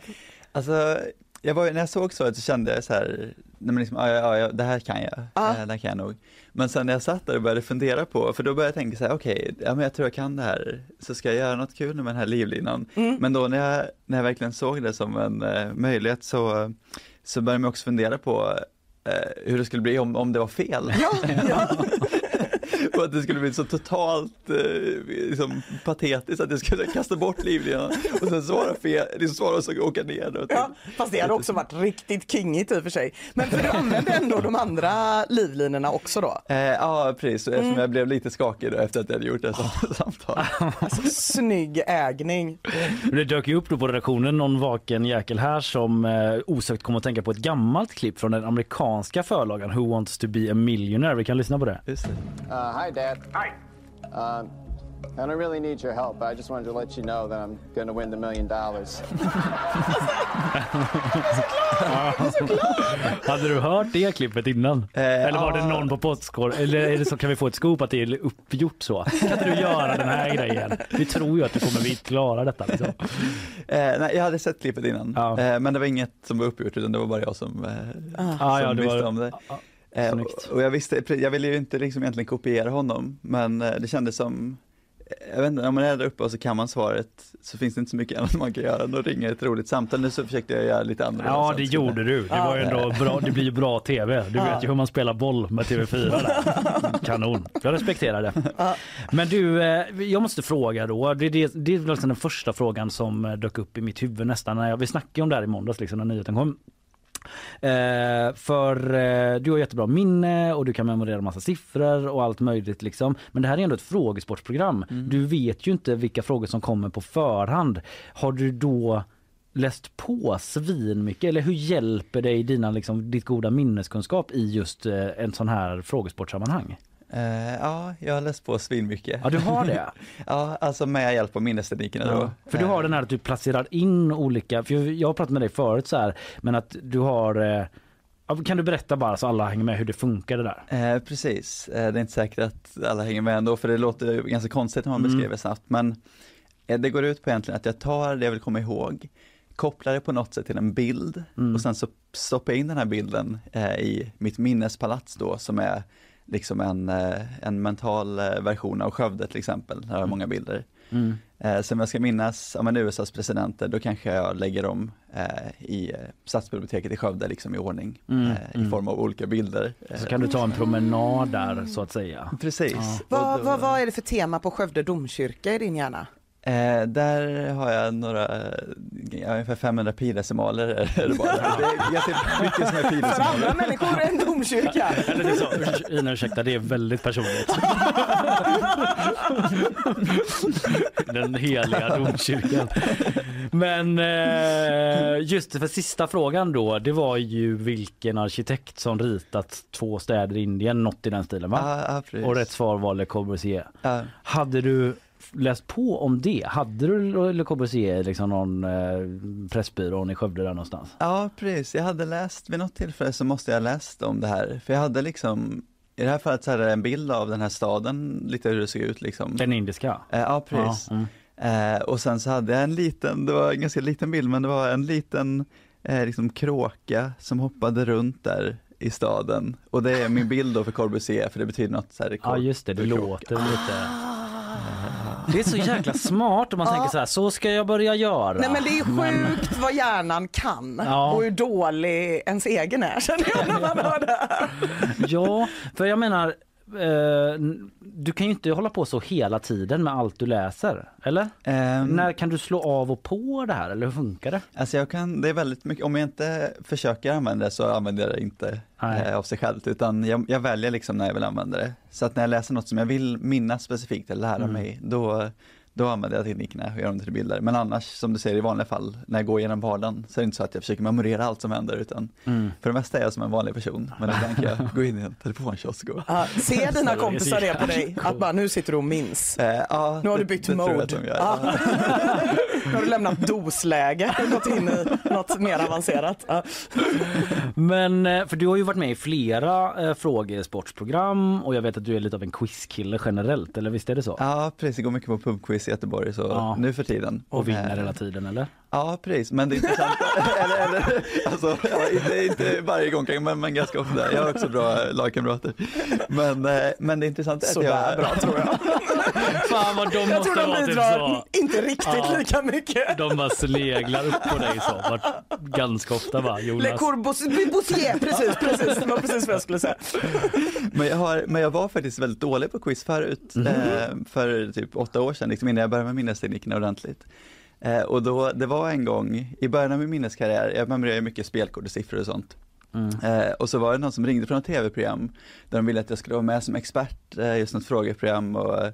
Alltså, jag var, när jag såg svaret så kände jag så här, nej men liksom, ja, ja, ja, det här kan jag, Ja. eh, det här kan jag nog. Men sen när jag satt där och började fundera på, för då började jag tänka så här, okej, ja men jag tror jag kan det här, så ska jag göra något kul med den här livlinan. Men då när jag, när jag verkligen såg det som en eh, möjlighet så, så började jag också fundera på eh, hur det skulle bli om, om det var fel. Ja, ja. Och att det skulle bli så totalt eh, liksom, patetiskt att jag skulle kasta bort livlinan och sen svara fel, liksom svara och så åka ner. Då, Ja, fast det hade också varit riktigt kingigt i och för sig. Men för du använde ändå de andra livlinorna också då? Eh, ja, precis. Eftersom jag blev lite skakig då efter att jag hade gjort det som samtal. Alltså, snygg ägning. Det dök ju upp då på redaktionen någon vaken jäkel här som eh, osökt kom att tänka på ett gammalt klipp från den amerikanska förlagan Who wants to be a millionaire. Vi kan lyssna på det. Just det. Uh, hi, Dad. Hi. Um, I don't really need your help. I just wanted to let you know that I'm going to win the million dollars. Hade du hört det klippet innan? Eh, eller var det ja. någon på Postkodmiljonären? Eller är det så kan vi få ett scoop att det är uppgjort så? Kan inte du göra den här grejen? Vi tror ju att du kommer vi klara detta. Liksom. Eh, nej, jag hade sett klippet innan, Ja. eh, men det var inget som var uppgjort utan det var bara jag som, eh, Ah, som ja, det visste var- om det. Eh, snyggt. och, jag visste, jag ville ju inte liksom egentligen kopiera honom, men eh, det kändes som jag vet inte, om man är där uppe och så kan man svaret så finns det inte så mycket annat man kan göra än att ringa ett roligt samtal. Nu så försökte jag göra lite annorlunda. Ja, det gjorde du. Det var ändå bra. Det blir ju bra tv. Du vet ju hur man spelar boll med TV4 där. Kanon. Jag respekterar det. Men du, eh, jag måste fråga då. Det, det, det är liksom den första frågan som eh, dök upp i mitt huvud nästan. När jag, vi snackade om det här i måndags liksom, när nyheten kom. Eh, för eh, du har jättebra minne och du kan memorera massa siffror och allt möjligt liksom. Men det här är ändå ett frågesportprogram. Du vet ju inte vilka frågor som kommer på förhand. Har du då läst på svin mycket eller hur hjälper dig dina, liksom, ditt goda minneskunskap i just eh, en sån här frågesportsammanhang? Eh, ja, jag har läst på svinmycket. Ja du har det? ja, alltså med hjälp av minnesteknikerna då. Ja, för du har den här att du placerar in olika, för jag- jag har pratat med dig förut så här, men att du har eh, kan du berätta bara så alla hänger med hur det funkar det där? Eh, precis, eh, det är inte säkert att alla hänger med ändå för det låter ganska konstigt när man Mm. beskriver snabbt men eh, det går ut på egentligen att jag tar det jag vill komma ihåg, kopplar det på något sätt till en bild Mm. och sen så stoppar jag in den här bilden eh, i mitt minnespalats då som är liksom en, eh, en mental eh, version av Skövde till exempel, där har jag många bilder. Mm. Eh, så om jag ska minnas ja, men USAs presidenter, då kanske jag lägger dem eh, i Stadsbiblioteket i Skövde liksom i ordning Mm, eh, i mm. form av olika bilder. Så kan du ta en promenad där så att säga. Precis. Ja. Vad, vad, vad är det för tema på Skövde domkyrka i din hjärna? Eh, där har jag några, ja, ungefär 500 pidecimaler är det bara. Det är ganska mycket som är För andra människor en domkyrka. Eller det är så, Ina ursäkta det är väldigt personligt. Den heliga domkyrkan. Men eh, just för sista frågan då, det var ju vilken arkitekt som ritat två städer i Indien, något i den stilen va? Ja, precis. Och rätt svar var Le Corbusier. Ja. Hade du läst på om det? Hade du Le Corbusier liksom någon eh, pressbyrån i Skövde där någonstans? ja, precis. Jag hade läst, vid något tillfälle så måste jag ha läst om det här. För jag hade liksom, i det här fallet så hade jag en bild av den här staden, lite hur det såg ut liksom. Den indiska? Eh, ja, precis. Ja, mm. Eh, och sen så hade jag en liten, det var en ganska liten bild, men det var en liten eh, liksom kråka som hoppade runt där i staden. Och det är min bild då för Corbusier, för det betyder något så här Ja just det, det låter lite... Det är så jäkla smart om man tänker så här, så ska jag börja göra. Nej men det är sjukt vad hjärnan kan Ja. och hur dålig ens egen är känner jag när man hör det här. Ja, för jag menar, eh, du kan ju inte hålla på så hela tiden med allt du läser, eller? Ehm, När kan du slå av och på det här, eller hur funkar det? Alltså jag kan, det är väldigt mycket, om jag inte försöker använda det så använder jag det inte eh, av sig självt utan jag, jag väljer liksom när jag vill använda det. Så att när jag läser något som jag vill minnas specifikt eller lära Mm. mig då, då använder jag teknikerna och gör dem till bilder. Men annars som du säger i vanliga fall när jag går igenom vardagen så är det inte så att jag försöker memorera allt som händer utan Mm. för det mesta är jag som en vanlig person men ibland kan jag gå in i en telefonkiosk och Ja, ser dina kompisar det på dig? Att bara nu sitter du och minns. Eh, ja, Nu har du det- bytt det tror jag mode. att de gör. Ja. nu har du lämnat dosläge och gått in i något mer avancerat. Ja. Men, eh, för du har ju varit med i flera eh, frågesportsprogram och jag vet att du är lite av en quizkille generellt, eller visst är det så? Ja, precis. Jag går mycket på pubquiz Göteborg så Ja. nu för tiden. Och vinner Eh, hela tiden, eller? Ja, precis. Men det intressanta, eller, eller, alltså, ja, inte, inte varje gång kanske, men, men ganska ofta. Jag har också bra lagkamrater. Men, eh, men det är att Sådär jag... bra tror jag. Fan vad de Jag måste tror de typ bidrar inte riktigt Ja. lika mycket. De bara sleglar upp på dig så. Vart, ganska ofta va, Le Jonas? Corbusier, precis, precis. Det var precis vad jag skulle säga. Men jag, har, men jag var faktiskt väldigt dålig på quiz förut, eh, för typ åtta år sedan, liksom innan jag började med minnesteknikerna ordentligt. Eh, och då, det var en gång, i början av min minneskarriär, jag memorerar mycket spelkort och siffror och sånt. Mm. Eh, och så var det någon som ringde från ett tv-program där de ville att jag skulle vara med som expert, eh, just något frågeprogram och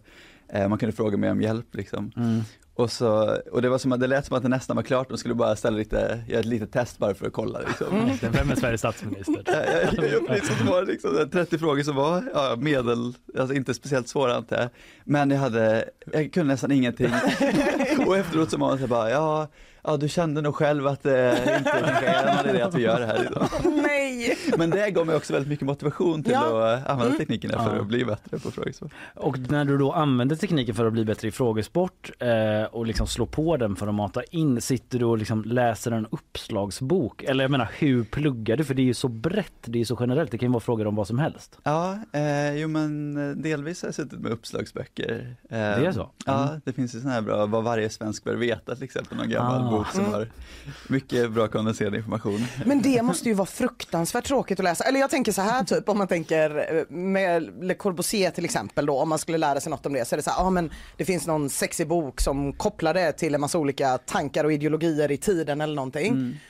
eh, man kunde fråga mig om hjälp liksom. Mm. Och, så, och det var som det lät som att det nästan var klart, de skulle bara ställa lite, göra ett litet test bara för att kolla liksom. Vem är Sveriges statsminister? Ja, ja, precis, var liksom 30 frågor som var ja, medel, alltså inte speciellt svåra antar jag. Men jag hade, jag kunde nästan ingenting. Och efteråt så var man så bara, ja, ja du kände nog själv att det inte kanske är någon idé att vi gör det här idag. Nej. Men det gav mig också väldigt mycket motivation till Ja. att använda teknikerna för Ja. att bli bättre på frågesport. Och när du då använder tekniken för att bli bättre i frågesport eh, och liksom slå på den för att mata in, sitter du och liksom läser en uppslagsbok? Eller jag menar hur pluggar du? För det är ju så brett, det är ju så generellt, det kan ju vara frågor om vad som helst. Ja, eh, jo men eh, delvis har jag suttit med uppslagsböcker. Eh, det är så? Ja, Mm. det finns ju sådana här bra, vad varje svensk bör veta till exempel, någon gammal Ah. Bok som har mycket bra kondenserad information. Men det måste ju vara fruktansvärt tråkigt att läsa. Eller jag tänker så här typ om man tänker eh, med Le Corbusier till exempel då om man skulle lära sig något om det så är det så här, ja men det finns någon sexig bok som kopplar det till en massa olika tankar och ideologier i tiden eller någonting.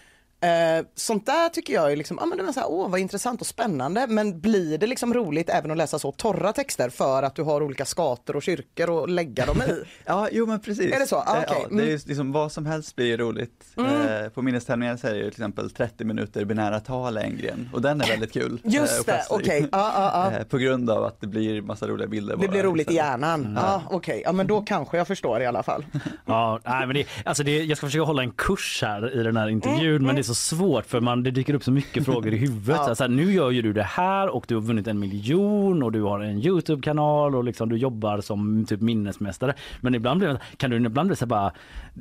Eh, sånt där tycker jag är liksom, ja men det var så här, åh vad intressant och spännande. Men blir det liksom roligt även att läsa så torra texter för att du har olika skator och kyrkor att lägga dem i? Ja, jo men precis. Är det så? Ah, Eh, okej. ja, det är ju Mm. liksom vad som helst blir ju roligt. Eh, på minnestävlingar så är det ju till exempel 30 minuter binära tal är en gren och den är väldigt kul. eh, Just att det, i. okej. Ja, ja, ja. Eh, På grund av att det blir massa roliga bilder. Det bara, blir roligt i istället. hjärnan. Ja, okej. Ja, men då kanske jag förstår i alla fall. Ja, nej, men det, alltså det, jag ska försöka hålla en kurs här i den här intervjun men det är så svårt för man, det dyker upp så mycket frågor i huvudet. Ja. Så här, nu gör ju du det här och du har vunnit en miljon och du har en Youtube-kanal och liksom du jobbar som typ minnesmästare. Men ibland blir det, kan du ibland bli så bara,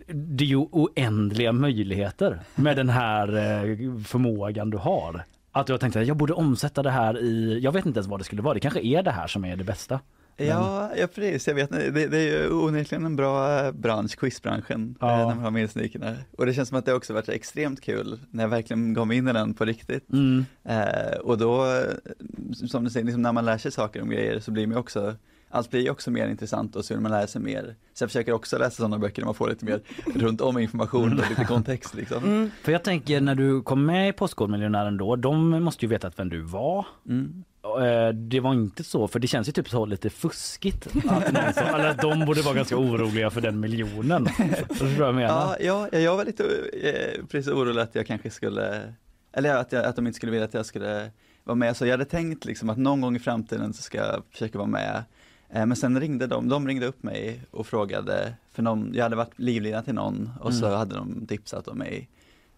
det är ju oändliga möjligheter med den här eh, förmågan du har. Att du har tänkt att jag borde omsätta det här i, jag vet inte ens vad det skulle vara, det kanske är det här som är det bästa. Ja, ja precis. Jag vet. Det, det är ju onekligen en bra eh, bransch, quizbranschen, Ja. eh, när man har minnesnyckeln. Och det känns som att det också varit extremt kul när jag verkligen mig in i den på riktigt. Mm. Eh, och då, eh, som du säger, liksom när man lär sig saker om grejer så blir man också allt blir också mer intressant och så vill man lära sig mer. Så jag försöker också läsa sådana böcker där man får lite mer runt om information och lite kontext liksom. För jag tänker när du kom med i Postkodmiljonären då, de måste ju veta vem du var. Mm. Eh, Det var inte så, för det känns ju typ så lite fuskigt. Att någon som, eller de borde vara ganska oroliga för den miljonen. Förstår jag menar? Ja, ja, jag var lite eh, precis orolig att jag kanske skulle, eller att, jag, att de inte skulle vilja att jag skulle vara med. Så jag hade tänkt liksom att någon gång i framtiden så ska jag försöka vara med. Eh, Men sen ringde de, de ringde upp mig och frågade, för någon, jag hade varit livlina till någon och så Mm. hade de tipsat om mig.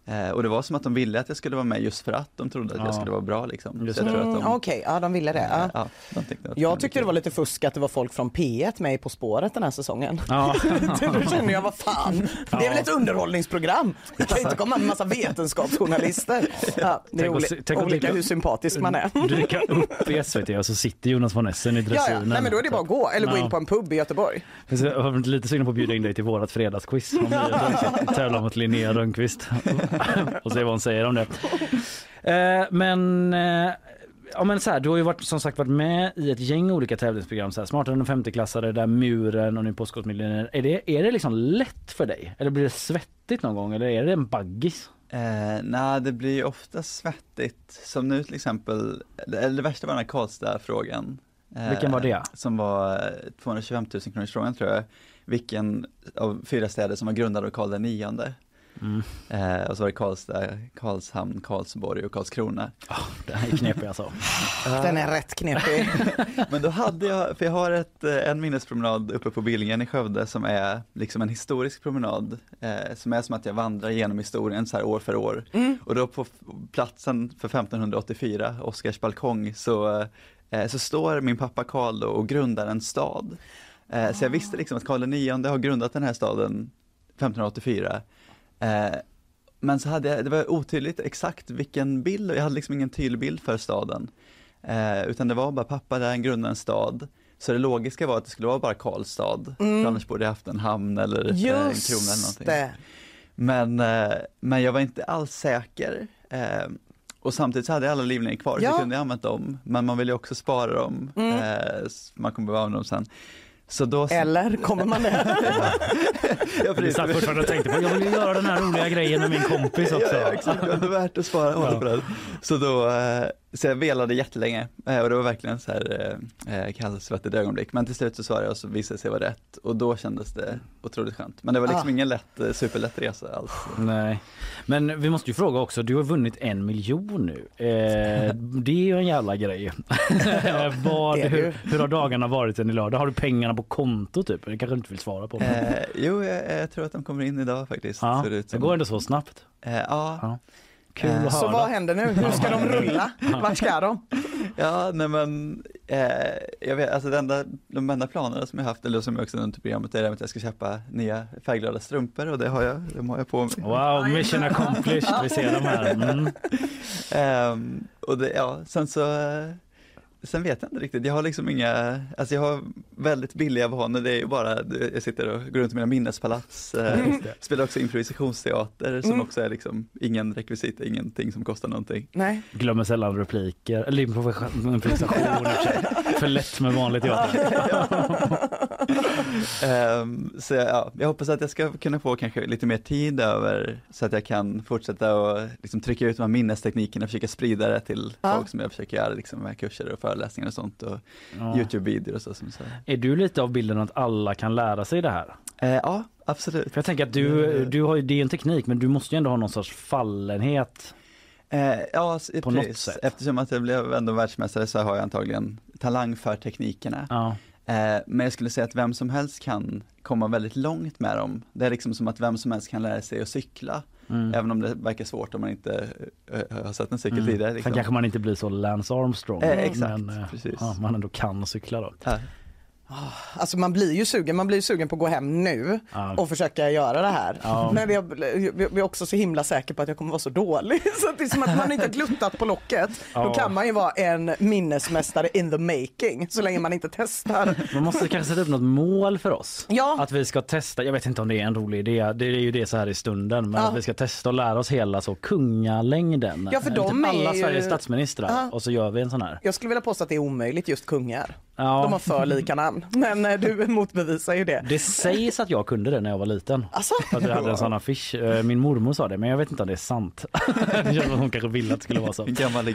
Eh, Och det var som att de ville att jag skulle vara med just för att de trodde att Ja. jag skulle vara bra liksom. Just Så jag tror Mm, att de, Okej, ja de ville det. Ja. ja, de tyckte att Jag tyckte det var lite fusk att det var folk från P1 med På spåret den här säsongen. Ja. Då känner jag, vad fan, det är väl ett underhållningsprogram? Det kan ju inte komma en massa vetenskapsjournalister. Ja, det är Tänk tänk olika hur sympatisk man är. Dyka upp i SVT och så sitter Jonas von Essen i Ja, dressinen. ja. Nej, men då är det bara att gå eller gå Ja. in på en pub i Göteborg. Jag har lite sugen på att bjuda in dig till vårat fredagsquiz. Om vi tävlar mot Linnea Rönnqvist. och se vad hon säger om det. Eh, men eh, Ja men så här, du har ju varit, som sagt varit med i ett gäng olika tävlingsprogram, så här, Smartare än 50-klassare, där Muren och nu Postkodmiljonären. Är det, är det liksom lätt för dig? Eller blir det svettigt någon gång? Eller är det en baggis? Eh, Nej, det blir ju ofta svettigt. Som nu till exempel, eller det värsta var den här Karlstad-frågan. Eh, Vilken var det? Som var eh, 225 000 kronors frågan tror jag. Vilken av fyra städer som var grundad av Karl nionde. Mm. Eh, och så var det Karlstad, Karlshamn, Karlsborg och Karlskrona. Det här är knepigt alltså. Den är rätt knepig. Men då hade jag, för jag har ett, eh, en minnespromenad uppe på Billingen i Skövde som är liksom en historisk promenad. Eh, som är som att jag vandrar genom historien så här år för år. Och då på platsen för 1584, Oscars balkong, så, eh, så står min pappa Karl då och grundar en stad. Eh, så jag visste liksom att Karl IX har grundat den här staden 1584. Eh, men så hade jag, det var otydligt exakt vilken bild, jag hade liksom ingen tydlig bild för staden. Eh, utan det var bara pappa där, han grundade en stad. Så det logiska var att det skulle vara bara Karlstad, för annars borde jag haft en hamn eller eh, en krona eller Just någonting. det. Men, eh, men jag var inte alls säker. Eh, och samtidigt så hade jag alla livlinjer kvar, så Ja. jag kunde använt dem. Men man vill ju också spara dem, eh, s- man kommer behöva dem sen. Så då... Eller kommer man det? ja, Du satt fortfarande och tänkte på jag vill göra den här roliga grejen med min kompis också. Ja, ja, exakt, det ändå värt att på den. Så då, eh, så jag velade jättelänge eh, och det var verkligen så här eh, eh, kallsvettigt ögonblick. Men till slut så svarade jag och så visade det sig vara rätt och då kändes det otroligt skönt. Men det var liksom Ah. ingen lätt, superlätt resa alls. Nej, men vi måste ju fråga också. Du har vunnit en miljon nu. Eh, det är ju en jävla grej. Vad, hur, hur har dagarna varit sen i lördag? Har du pengarna på konto typ? Det kanske du inte vill svara på. Eh, jo, jag, jag tror att de kommer in idag faktiskt. ja, ser det går ändå så snabbt. Eh, Ja. Kul Eh, att Så höra. vad händer nu? Hur ska de rulla? Vart ska de? ja, nej men, eh, jag vet, alltså enda, de enda planerna som jag haft, eller som jag också nämnt i programmet, är att jag ska köpa nya färgglada strumpor och det har jag, de har jag på mig. Wow, mission accomplished. Vi ser dem här. Mm. Ehm, och det, ja, sen så, eh, sen vet jag inte riktigt, jag har liksom inga, alltså jag har väldigt billiga vanor, det är ju bara, jag sitter och går runt i mina minnespalats, eh, spelar också improvisationsteater som också är liksom ingen rekvisita, ingenting som kostar någonting. Nej. Glömmer sällan repliker. Eller improvisation. för lätt med vanligt teater. Ehm, så ja, jag hoppas att jag ska kunna få kanske lite mer tid över så att jag kan fortsätta och liksom trycka ut de här minnesteknikerna och försöka sprida det till Ja. folk som jag försöker göra liksom med kurser och föreläsningar och sånt och Ja. Youtube-videor och så. Som så. Är du lite av bilden att alla kan lära sig det här? Eh, ja, absolut. För jag tänker att du, du har ju, det är en teknik men du måste ju ändå ha någon sorts fallenhet. Eh, ja, På något precis. sätt. Eftersom att jag blev ändå världsmästare så har jag antagligen talang för teknikerna. Ja. Eh, men jag skulle säga att vem som helst kan komma väldigt långt med dem. Det är liksom som att vem som helst kan lära sig att cykla. Mm. Även om det verkar svårt om man inte eh, har sett en cykel Mm. tidigare. Liksom. Sen kanske man inte blir så Lance Armstrong. Eh, exakt, men eh, precis. ja, man ändå kan cykla då. Ja. Alltså man blir ju sugen, man blir sugen på att gå hem nu Ja. och försöka göra det här. Ja. Men jag, är också så himla säker på att jag kommer vara så dålig. Så det är som att man inte har gluttat på locket. Då Ja. kan man ju vara en minnesmästare in the making så länge man inte testar. Man måste kanske sätta upp något mål för oss. Ja. Att vi ska testa, jag vet inte om det är en rolig idé, det är ju det så här i stunden, men att vi ska testa och lära oss hela så kungalängden. Ja, för Eh, de typ alla är ju- Sveriges statsministrar och så gör vi en sån här. Jag skulle vilja påstå att det är omöjligt just kungar. De har för lika namn. Men eh, du motbevisar ju det. Det sägs att jag kunde det när jag var liten. Alltså? Att vi hade en sån affisch. Eh, Min mormor sa det men jag vet inte om det är sant. hon kanske ville att det skulle vara så.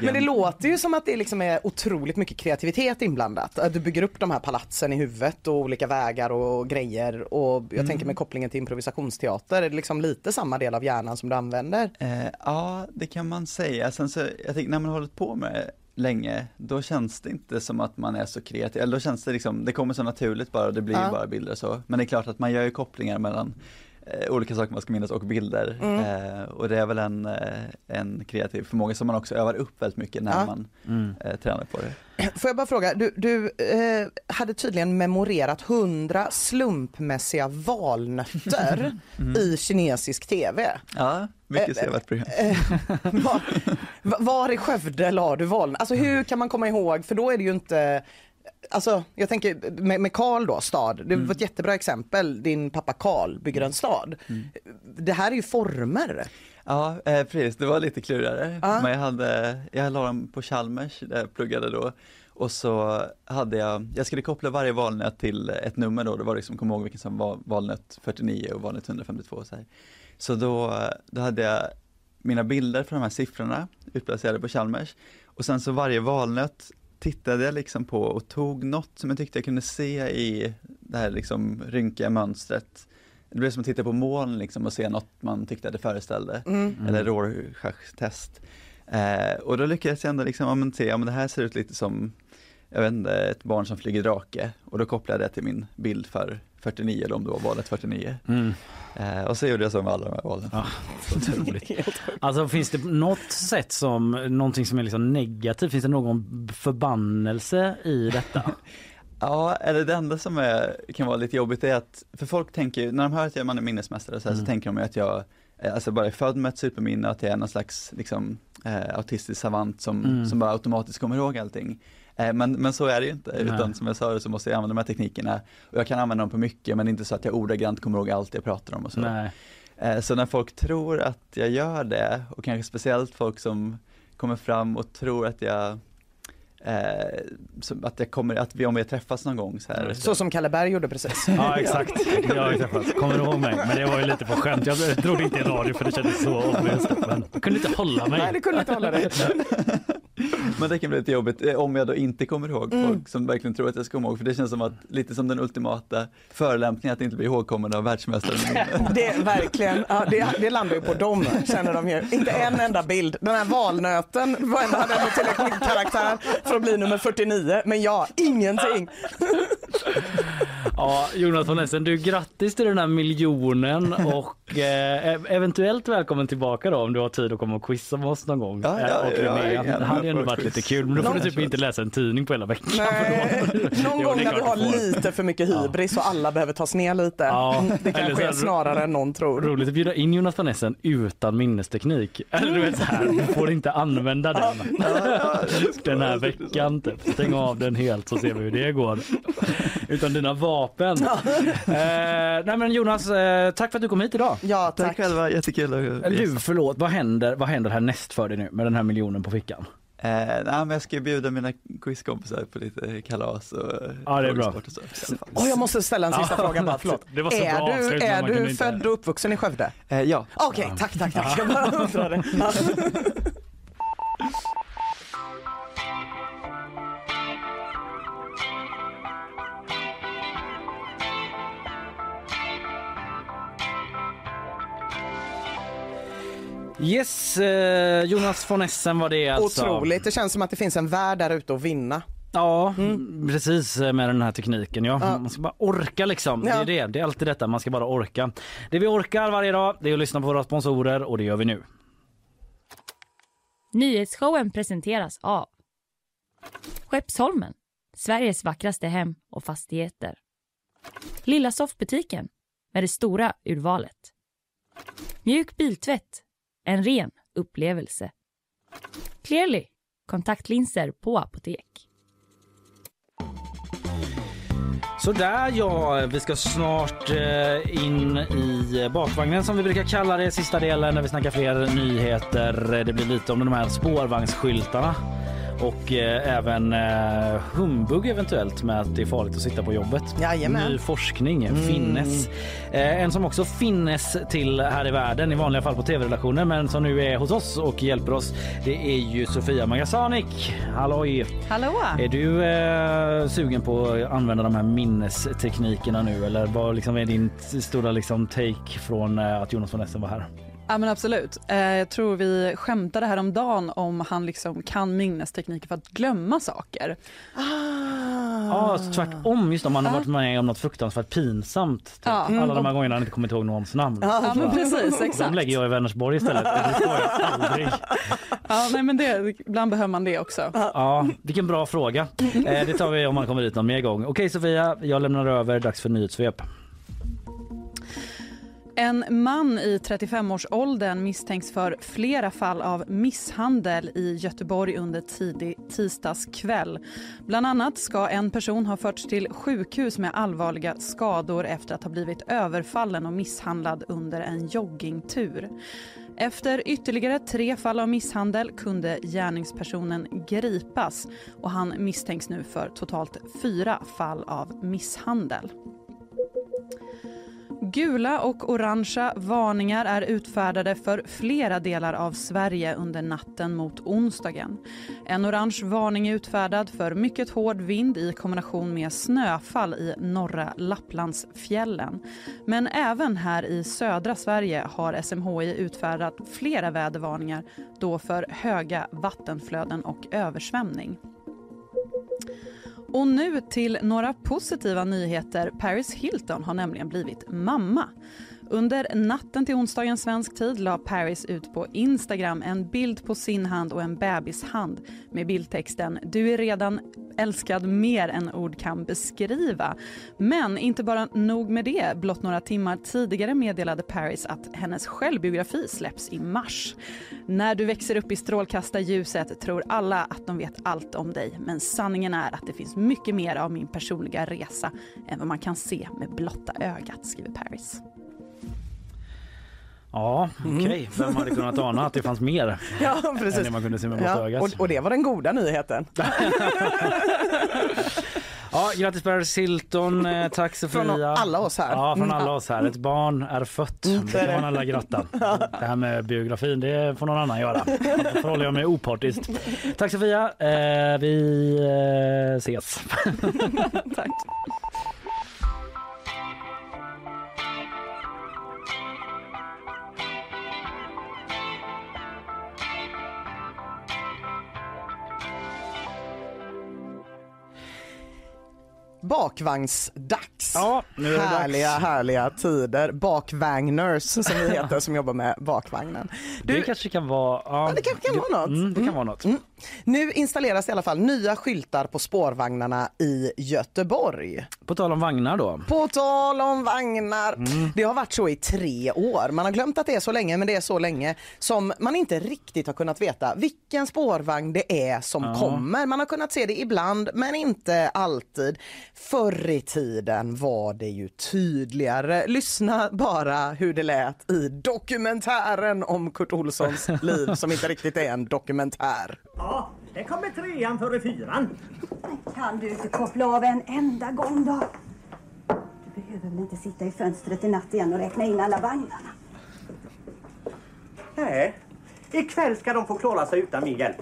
Men det låter ju som att det liksom är otroligt mycket kreativitet inblandat. Att du bygger upp de här palatsen i huvudet och olika vägar och grejer. Och jag tänker med kopplingen till improvisationsteater, är det liksom lite samma del av hjärnan som du använder? Eh, ja, det kan man säga. Sen så, jag tänker, när man har hållit på med länge, då känns det inte som att man är så kreativ. Eller då känns det liksom, det kommer så naturligt bara och det blir Ja. bara bilder och så. Men det är klart att man gör ju kopplingar mellan olika saker man ska minnas och bilder. Eh, och det är väl en, eh, en kreativ förmåga som man också övar upp väldigt mycket när Ja. man Mm. eh, tränar på det. Får jag bara fråga, du, du eh, hade tydligen memorerat hundra slumpmässiga valnötter i kinesisk tv. Ja, mycket Eh, sevärt program. Var, va- var i Skövde la du valen? Alltså hur kan man komma ihåg, för då är det ju inte Alltså jag tänker med, Karl då, stad, det var ett jättebra exempel, din pappa Karl bygger en stad. Det här är ju former. Ja, eh, precis. Det var lite klurigare. Ja. Men jag, hade, jag la dem på Chalmers där jag pluggade då. Och så hade jag, jag skulle koppla varje valnöt till ett nummer då. Det var liksom, kom ihåg vilken som var valnöt 49 och valnöt 152 och så här. Så då, då hade jag mina bilder för de här siffrorna utplacerade på Chalmers. Och sen så varje valnöt tittade jag liksom på och tog något som jag tyckte jag kunde se i det här liksom rynkiga mönstret. Det blev som att titta på moln liksom och se något man tyckte att det föreställde. Eller Rorschach-test. Eh, och då lyckades jag ändå liksom, ja, men se, ja men det här ser ut lite som, jag vet inte, ett barn som flyger drake. Och då kopplade jag det till min bild för 49 eller om det var valet 49. Mm. Eh, och så gjorde jag så med alla de här valen. Ja, otroligt. Alltså finns det något sätt som, någonting som är liksom negativt, finns det någon förbannelse i detta? Ja, eller det enda som är, kan vara lite jobbigt är att, för folk tänker ju, när de hör att jag man är minnesmästare så, här, Mm. så tänker de ju att jag eh, Alltså bara är född med ett superminne, att jag är någon slags liksom, eh, autistisk savant som, Mm. som bara automatiskt kommer ihåg allting. Eh, men, men så är det ju inte, Nej. utan som jag sa så måste jag använda de här teknikerna. Och jag kan använda dem på mycket, men det är inte så att jag ordagrant kommer ihåg allt jag pratar om och så. Nej. Eh, Så när folk tror att jag gör det, och kanske speciellt folk som kommer fram och tror att jag eh, att jag kommer, att vi om vi träffas någon gång så här. Så som Kalle Berg gjorde precis. Ja exakt, jag har träffats. Kommer du ihåg mig? Men det var ju lite på skämt. Jag trodde inte i radio för det kändes så obvious. Men jag kunde inte hålla mig. Nej det kunde inte hålla dig. Men det kan bli lite jobbigt eh, om jag då inte kommer ihåg Mm. folk som verkligen tror att jag ska komma ihåg, för det känns som att, lite som den ultimata förolämpningen att inte bli ihågkommen av världsmästaren. Det verkligen, ja, det, det landar ju på dem, känner de ju. Inte en enda bild. Den här valnöten var ändå, hade ändå tillräckligt karaktär för att bli nummer 49. Men ja, ingenting. Ja, Jonas von Essen, du grattis till den här miljonen och eh, eventuellt välkommen tillbaka då om du har tid att komma och quizza med oss någon gång. Ja, ja, Eh, och ja, Linnea. ja, det hade ju ändå varit lite kul men då får du Någon- typ inte läsa en tidning på hela veckan. Nej, någon Jo, gång när vi har lite för mycket hybris och alla behöver tas ner lite. Ja, Mm, Det eller så kanske är snarare än någon tror. Roligt att bjuda in Jonas von Essen utan minnesteknik. Eller du vet så här, du får inte använda den den här veckan. Typ. Stäng av den helt så ser vi hur det går. Utan dina vapen. Eh, nej men Jonas, eh, tack för att du kom hit idag. Ja, Tack tack. själva, jättekul att Du, förlåt, vad händer, vad händer härnäst för dig nu med den här miljonen på fickan? Eh, nej, men jag ska ju bjuda mina quizkompisar på lite kalas och Ja, det är bra. och så. Och jag måste ställa en sista fråga bara, förlåt. det var så bra är du, avslut, men är du inte- född och uppvuxen i Skövde? Eh, ja, Okej, tack, tack, tack. Jag bara undrade. Yes, eh, Jonas von Essen var det alltså. Otroligt. Det känns som att det finns en värld där ute att vinna. Ja, precis eh, med den här tekniken. Ja. Ja. Man ska bara orka liksom. Ja. Det är det. Det är alltid detta, man ska bara orka. Det vi orkar varje dag, det är att lyssna på våra sponsorer och det gör vi nu. Nyhetsshowen presenteras av Skeppsholmen, Sveriges vackraste hem och fastigheter. Lilla soffbutiken med det stora urvalet. Mjuk biltvätt, en ren upplevelse. Clearly, kontaktlinser på apotek. Sådär ja, vi ska snart eh, in i bakvagnen som vi brukar kalla det, sista delen när vi snackar fler nyheter. Det blir lite om de här spårvagnsskyltarna och eh, även eh, humbug eventuellt med att det är farligt att sitta på jobbet. Jajamän. Ny forskning finnes. Eh, en som också finnes till här i världen i vanliga fall på tv-relationer men som nu är hos oss och hjälper oss. Det är ju Sofia Magasanik. Halloj! Hallå! Är du eh, sugen på att använda de här minnesteknikerna nu eller vad liksom är din stora liksom, take från eh, att Jonas von Essen var här? Ja men absolut. Eh, jag tror vi skämtade häromdagen om han liksom kan minnestekniker för att glömma saker. Ja, ah. tvärtom just om man har varit med om något fruktansvärt pinsamt. Typ. Ja. Alla de här gångerna han inte kommit ihåg någons namn. Ja men precis, De exakt. lägger jag i Vänersborg istället. Det får jag aldrig. Ja, nej, men det, ibland behöver man det också. Ja, vilken bra fråga. Eh, det tar vi om man kommer dit någon mer gång. Okej Sofia, jag lämnar över. Dags för nyhetssvep. En man i 35-årsåldern misstänks för flera fall av misshandel i Göteborg under tidig tisdagskväll. Bland annat ska en person ha förts till sjukhus med allvarliga skador efter att ha blivit överfallen och misshandlad under en joggingtur. Efter ytterligare tre fall av misshandel kunde gärningspersonen gripas och han misstänks nu för totalt fyra fall av misshandel. Gula och orangea varningar är utfärdade för flera delar av Sverige under natten mot onsdagen. En orange varning är utfärdad för mycket hård vind i kombination med snöfall i norra Lapplandsfjällen. Men även här i södra Sverige har SMHI utfärdat flera vädervarningar då för höga vattenflöden och översvämning. Och nu till några positiva nyheter. Paris Hilton har nämligen blivit mamma. Under natten till onsdagen svensk tid la Paris ut på Instagram en bild på sin hand och en bebishand med bildtexten “Du är redan älskad mer än ord kan beskriva”. Men inte bara nog med det. Blott några timmar tidigare meddelade Paris att hennes självbiografi släpps i mars. När du växer upp i strålkastarljuset tror alla att de vet allt om dig. Men sanningen är att det finns mycket mer av min personliga resa än vad man kan se med blotta ögat, skriver Paris. Ja, okej. Vem hade kunnat ana att det fanns mer Ja, än precis. det man kunde se med Ja, ögat? och, och det var den goda nyheten. Ja, grattis Paris Hilton. Eh, Tack Sofia. Från alla oss här. Ja, från Mm. alla oss här. Ett barn är fött. Mm, Det kan man alla gratta. Det här med biografin, det får någon annan göra. Då förhåller jag mig opartiskt. Tack Sofia. Eh, vi eh, ses. Tack. Bakvagnsdags. Ja, nu är det härliga, dags. härliga tider. Bakvagners som vi heter som jobbar med bakvagnen. Det Du, kanske kan vara... Ja, det kanske kan vara något. Mm, det kan vara något. Nu installeras i alla fall nya skyltar på spårvagnarna i Göteborg. På tal om vagnar då. På tal om vagnar. Mm. Det har varit så i tre år. Man har glömt att det är så länge, men det är så länge som man inte riktigt har kunnat veta vilken spårvagn det är som Ja. kommer. Man har kunnat se det ibland, men inte alltid. Förr i tiden var det ju tydligare. Lyssna bara hur det lät i dokumentären om Kurt Olssons liv som inte riktigt är en dokumentär. Ja, det kommer trean före fyran. Kan du inte koppla av en enda gång då? Du behöver väl inte sitta i fönstret i natt igen och räkna in alla vagnarna? Nej, ikväll ska de få klara sig utan min hjälp.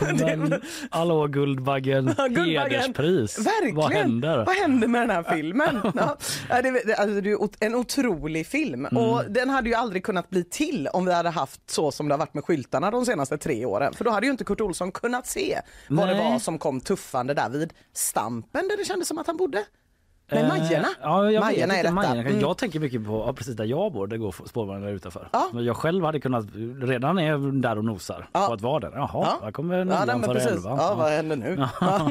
Men, hallå Guldbaggen, Guldbaggen. hederspris. Verkligen. Vad händer? Vad händer med den här filmen? Ja. Det, det- alltså, det är en otrolig film Mm. och den hade ju aldrig kunnat bli till om vi hade haft så som det har varit med skyltarna de senaste tre åren. För då hade ju inte Kurt Olsson kunnat se vad det var som kom tuffande där vid Stampen där det kändes som att han bodde. Med Eh, Majorna. Ja, jag Majorna vet är detta. Majorna. Mm. Jag tänker mycket på ja, precis där jag bor, det går spårvagnar utanför. Ja. Men jag själv hade kunnat, redan är där och nosar på att vara där. Jaha, Ja. där kommer Ja, nej, före elvan. Ja, vad händer nu? Ja.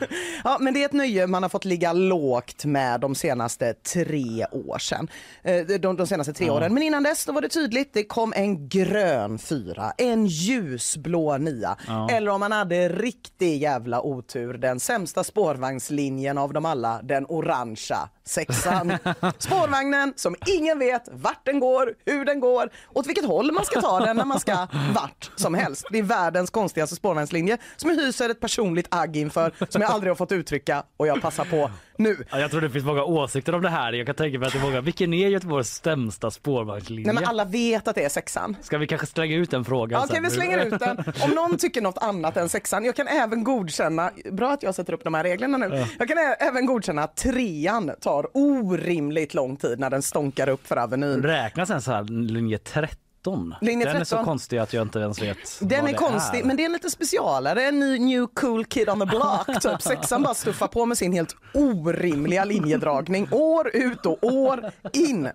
ja, men det är ett nöje man har fått ligga lågt med de senaste tre år sedan. Eh, De, de senaste tre Ja. åren. Men innan dess då var det tydligt. Det kom en grön fyra, en ljusblå nia. Ja. Eller om man hade riktig jävla otur, den sämsta spårvagnslinjen av dem alla, den orangea sexan. Spårvagnen som ingen vet vart den går, hur den går, åt vilket håll man ska ta den när man ska vart som helst. Det är världens konstigaste spårvagnslinje som jag hyser ett personligt agg inför som jag aldrig har fått uttrycka och jag passar på nu. Ja, jag tror det finns många åsikter om det här. Jag kan tänka mig att det är många. Vilken är Göteborgs sämsta spårvagnslinje? Nej men alla vet att det är sexan. Ska vi kanske slänga ut den frågan Okej sen? vi slänger ut den. Om någon tycker något annat än sexan, jag kan även godkänna, bra att jag sätter upp de här reglerna nu, Ja. jag kan även godkänna att trean tar orimligt lång tid när den stånkar upp för Avenyn. Räknas en så här linje 13? Linje den är så 13. konstig att jag inte ens vet Den är konstig, är. men det är en lite specialare, en ny new cool kid on the block. Typ. Sexan bara stuffar på med sin helt orimliga linjedragning år ut och år in. Eh,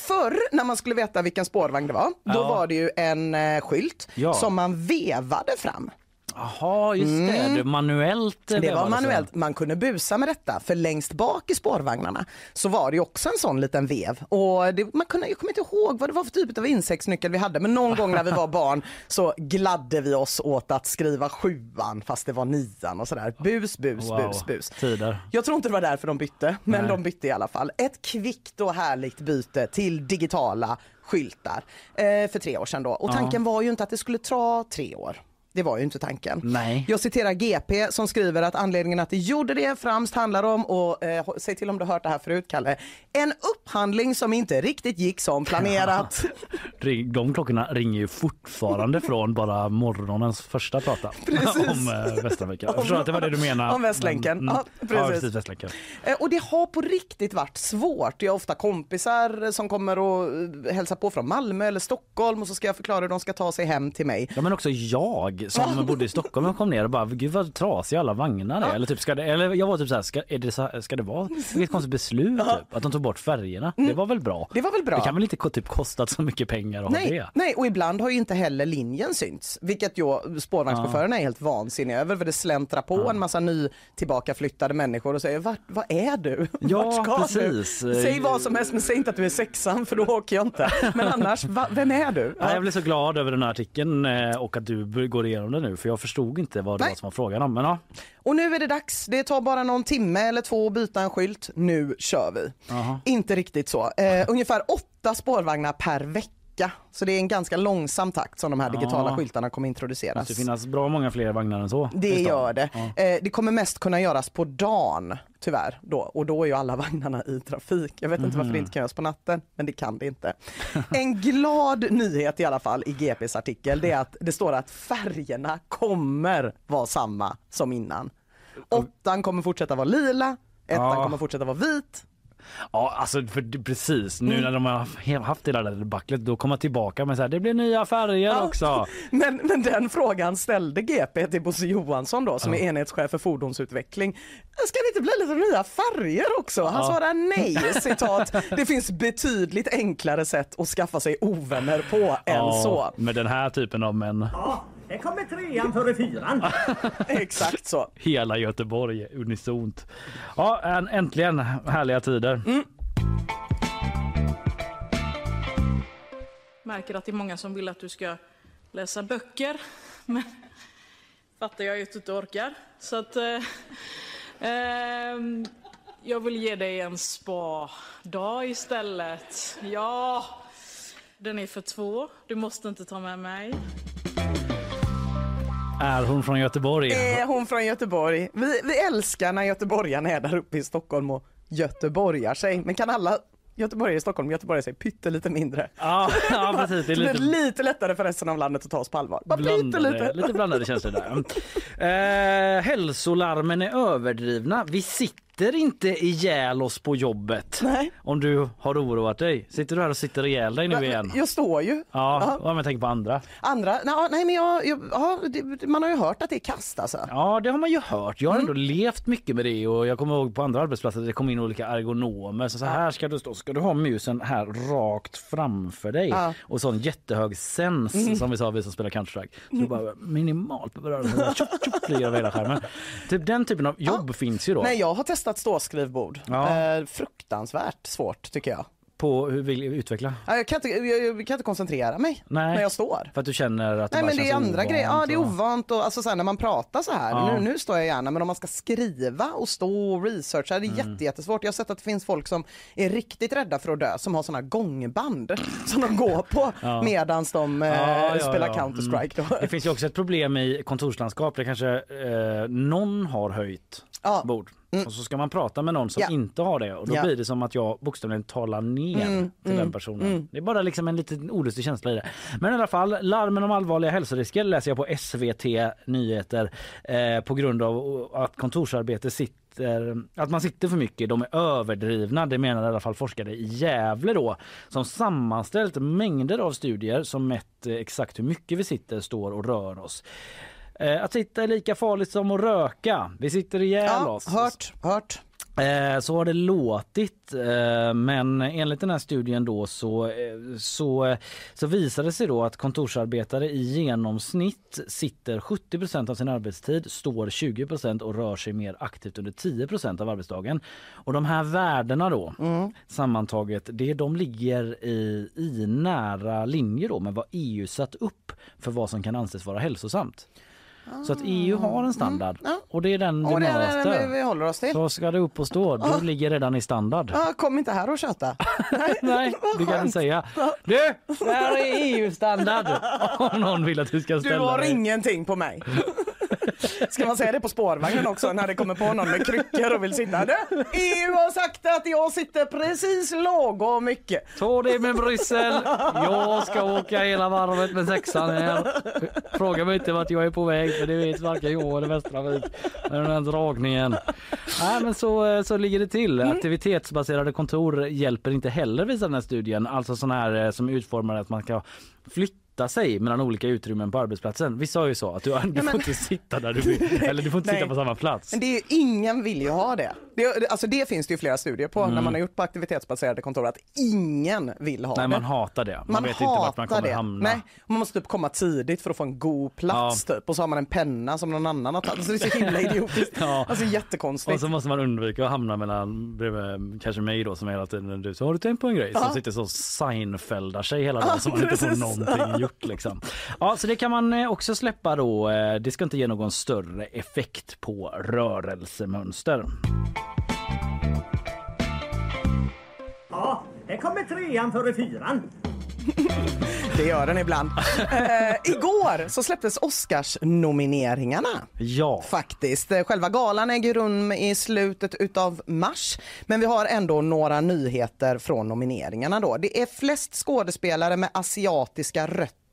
förr när man skulle veta vilken spårvagn det var, då Ja. var det ju en eh, skylt Ja. som man vevade fram. Jaha, just det. Mm. det. Manuellt Det var manuellt, man kunde busa med detta för längst bak i spårvagnarna så var det också en sån liten vev och det, man kunde, jag kommer inte ihåg vad det var för typ av insektsnyckel vi hade men någon gång när vi var barn så gladde vi oss åt att skriva sjuan fast det var nian och sådär. Bus, bus, Wow. bus, bus. Tider. Jag tror inte det var därför de bytte, men Nej. de bytte i alla fall. Ett kvickt och härligt byte till digitala skyltar eh, för tre år sedan då. Och Ja. tanken var ju inte att det skulle ta tre år. Det var ju inte tanken. Nej. Jag citerar GP som skriver att anledningen att det gjorde det främst handlar om, och eh, säg till om du hört det här förut Kalle, en upphandling som inte riktigt gick som planerat. De klockorna ringer ju fortfarande från bara morgonens första prata Precis. om eh, Västtrafiken. Jag förstår att det var det du menade. Om Västlänken. Men, Ja, Ja, precis. precis, Västlänken. Eh, Och det har på riktigt varit svårt. Jag har ofta kompisar som kommer och eh, hälsar på från Malmö eller Stockholm och så ska jag förklara hur de ska ta sig hem till mig. Ja men också jag som bodde i Stockholm och kom ner och bara gud vad trasiga alla vagnar är. Eller typ ska det, eller jag var typ så här, ska, är det så här, ska det vara vilket konstigt beslut typ, att de tog bort färgerna. Det var väl bra? Mm. Det var väl bra. Det kan väl inte typ kostat så mycket pengar att ha Nej, det? nej, och ibland har ju inte heller linjen synts, vilket ju spårvagnschaufförerna är helt vansinniga över för det släntrar på en massa ny tillbakaflyttade människor och säger vart, vad är du? Ja, Vart ska precis. Du? Säg vad som helst men säg inte att du är sexan för då åker jag inte. Men annars, va, vem är du? Ja. Jag blev så glad över den här artikeln eh, och att du går igenom det nu för jag förstod inte vad det Nej. var som var frågan om. Men ja, Och nu är det dags. Det tar bara någon timme eller två att byta en skylt. Nu kör vi. Aha. Inte riktigt så. Eh, ungefär åtta spårvagnar per vecka. Så det är en ganska långsam takt som de här digitala Ja. skyltarna kommer det introduceras. måste finnas bra många fler vagnar än så. Det gör det. Ja. Eh, det kommer mest kunna göras på dagen tyvärr då och då är ju alla vagnarna i trafik. Jag vet inte varför det inte kan göras på natten, men det kan det inte. En glad nyhet i alla fall i GPs artikel, det är att det står att färgerna kommer vara samma som innan. Åttan kommer fortsätta vara lila, ettan Ja. kommer fortsätta vara vit. Ja, alltså för, precis. Nu Mm. när de har haft hela det där debaclet då kommer tillbaka med så här, det blir nya färger Ja. också. Men, men den frågan ställde GP till Bosse Johansson då som är enhetschef för fordonsutveckling. Ska det inte bli lite nya färger också? Han Ja. svarar nej, citat. Det finns betydligt enklare sätt att skaffa sig ovänner på än så. Med den här typen av män. Ja, det kommer trean före fyran. Exakt så. Hela Göteborg unisont. Ja, än- äntligen härliga tider. Mm. Märker att det är många som vill att du ska läsa böcker. Men fattar jag ju att du inte orkar. Så att... Eh, ehm, jag vill ge dig en spa-dag istället. Ja, den är för två. Du måste inte ta med mig. Är hon från Göteborg? Är hon från Göteborg? Vi, vi älskar när göteborgarna är där uppe i Stockholm och göteborgar sig. Men kan alla göteborgare i Stockholm göteborgare sig pyttelite mindre? Ja, ja precis. Det är lite lite lättare för resten av landet att ta oss på allvar. Bara blandade, pyttelite. lite blandade känslor där. Eh, hälsolarmen är överdrivna. Vi sitter inte ihjäl oss på jobbet. Nej. Om du har oroat dig. Sitter du här och sitter ihjäl dig nu igen? Jag står ju. Ja, ja. men tänker på andra. Andra, nej, men jag, jag, ja, det, man har ju hört att det är kast alltså. Ja, det har man ju hört. Jag har Mm. ändå levt mycket med det och jag kommer ihåg på andra arbetsplatser att det kom in olika ergonomer. Så, så här ska du stå, ska du ha musen här rakt framför dig Ja. Mm. och sån jättehög sens som vi sa vi som spelar Counter-Strike. Så du bara minimalt på rörelsen, tjopp tjopp över hela skärmen. Typ den typen av jobb finns ju då. Nej, jag har testat ståskrivbord. Ja. Eh, fruktansvärt svårt tycker jag. På hur vill utveckla? Ja, Jag kan inte, jag, jag kan inte koncentrera mig Nej. när jag står. För att du känner att det Nej bara men det är känns andra ovant grejer, ja det är och- ovant och alltså så här, när man pratar så här, Ja. nu, nu står jag gärna men om man ska skriva och stå och researcha det är Mm. jätte, jättesvårt. Jag har sett att det finns folk som är riktigt rädda för att dö som har såna gångband som de går på Ja. medans de eh, Ja, ja, spelar ja. Counter-Strike. då. Det finns ju också ett problem i kontorslandskap där kanske eh, någon har höjt Ja. bord och så ska man prata med någon som Ja. inte har det och då Ja. blir det som att jag bokstavligen talar ner Mm, till mm, den personen. Det är bara liksom en liten olustig känsla i det. Men i alla fall, larmen om allvarliga hälsorisker läser jag på SVT Nyheter eh, på grund av att kontorsarbete sitter att man sitter för mycket, de är överdrivna. Det menar i alla fall forskare i Gävle då som sammanställt mängder av studier som mätt eh, exakt hur mycket vi sitter, står och rör oss. Eh, Att sitta är lika farligt som att röka. Vi sitter ihjäl Ja, oss. hört, hört. Eh, Så har det låtit, eh, men enligt den här studien då så, så, så visade det sig då att kontorsarbetare i genomsnitt sitter 70% av sin arbetstid, står 20% och rör sig mer aktivt under 10% av arbetsdagen. Och de här värdena då sammantaget, det, de ligger i, i nära linje då med vad EU satt upp för vad som kan anses vara hälsosamt. Så att EU har en standard Ja. och det är den vi det möter. vi, håller oss till. Så ska det upp och stå, du ligger redan i standard. Ja, kom inte här och köta. Nej, du kan säga Du, det här är EU-standard! Om någon vill att du ska Du ställa har dig. ingenting på mig. Ska man säga det på spårvagnen också när det kommer på någon med kryckor och vill sitta? Du, EU har sagt att jag sitter precis lagom mycket. Ta det med Bryssel. Jag ska åka hela varvet med sexan här. Fråga mig inte vart jag är på väg för det vet varken jag eller Västravik. Med den här dragningen. Nej men så, så ligger det till. Aktivitetsbaserade kontor hjälper inte heller visar den här studien. Alltså sådana här eh, som utformar att man ska flytta sig mellan olika utrymmen på arbetsplatsen. Vi sa ju så att du, du men- får inte sitta där du vill. Eller du får inte sitta på samma plats. Men det är ju, ingen vill ju ha det. det. Alltså det finns det ju flera studier på när man har gjort på aktivitetsbaserade kontor att ingen vill ha Nej det. man hatar det. Man, Man vet inte vart man kommer det. hamna. Nej, man måste typ komma tidigt för att få en god plats typ. Och så har man en penna som någon annan har tagit. Alltså det är så himla idiotiskt. Ja. Alltså Och jättekonstigt. så måste man undvika att hamna mellan bredvid kanske mig då som hela tiden du så har du tänkt på en grej som sitter så Seinfeldar sig hela dagen Ja, så man inte får någonting gjort liksom. Ja så det kan man eh, också släppa då. Eh, det ska inte ge någon större effekt på rörelsemönster. Ja, det kommer trean före fyran. Det gör den ibland. eh, igår så släpptes Oscarsnomineringarna. Ja. Faktiskt. Eh, Själva galan äger rum i slutet utav mars. Men vi har ändå några nyheter från nomineringarna då. Det är flest skådespelare med asiatiska rötter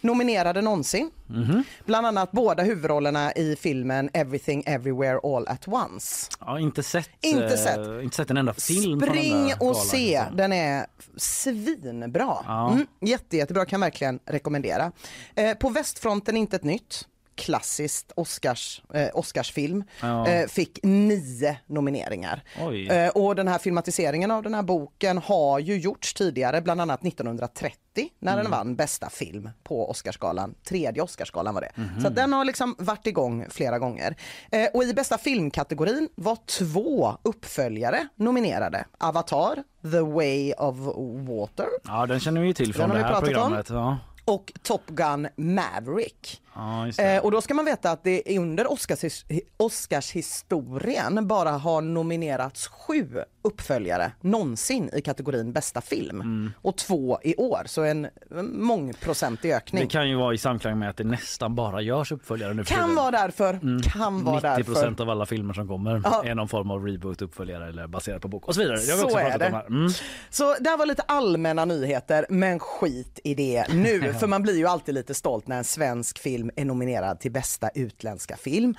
nominerade någonsin. Bland annat båda huvudrollerna i filmen Everything Everywhere All at Once. Ja, inte sett, Inte eh, sett. inte sett en enda film Spring och galan, se, liksom. den är svinbra. Ja. Mm, jätte, jättebra, kan verkligen rekommendera. Eh, på västfronten inte ett nytt. Klassiskt Oscars, eh, Oscarsfilm. Ja. Eh, fick nio nomineringar. Eh, och den här filmatiseringen av den här boken har ju gjorts tidigare, bland annat 1930 när Mm. den vann bästa film på Oscarsgalan. Tredje Oscarsgalan var det. Mhm. Så den har liksom varit igång flera gånger. Eh, och i bästa filmkategorin var två uppföljare nominerade. Avatar, The Way of Water Ja den känner vi ju till från Den det här pratat om. programmet. Ja. och Top Gun Maverick. Ja. Eh, och då ska man veta att det under Oscars, Oscarshistorien bara har nominerats sju uppföljare någonsin i kategorin bästa film. Mm. Och två i år, så en mångprocentig ökning. Det kan ju vara i samklang med att det nästan bara görs uppföljare nu Kan vara därför. Mm. Kan vara 90 därför. procent av alla filmer som kommer Ja. är någon form av reboot, uppföljare eller baserad på bok och så vidare. Vi Så är det. Mm. Så det här var lite allmänna nyheter, men skit i det nu. För man blir ju alltid lite stolt när en svensk film är nominerad till bästa utländska film.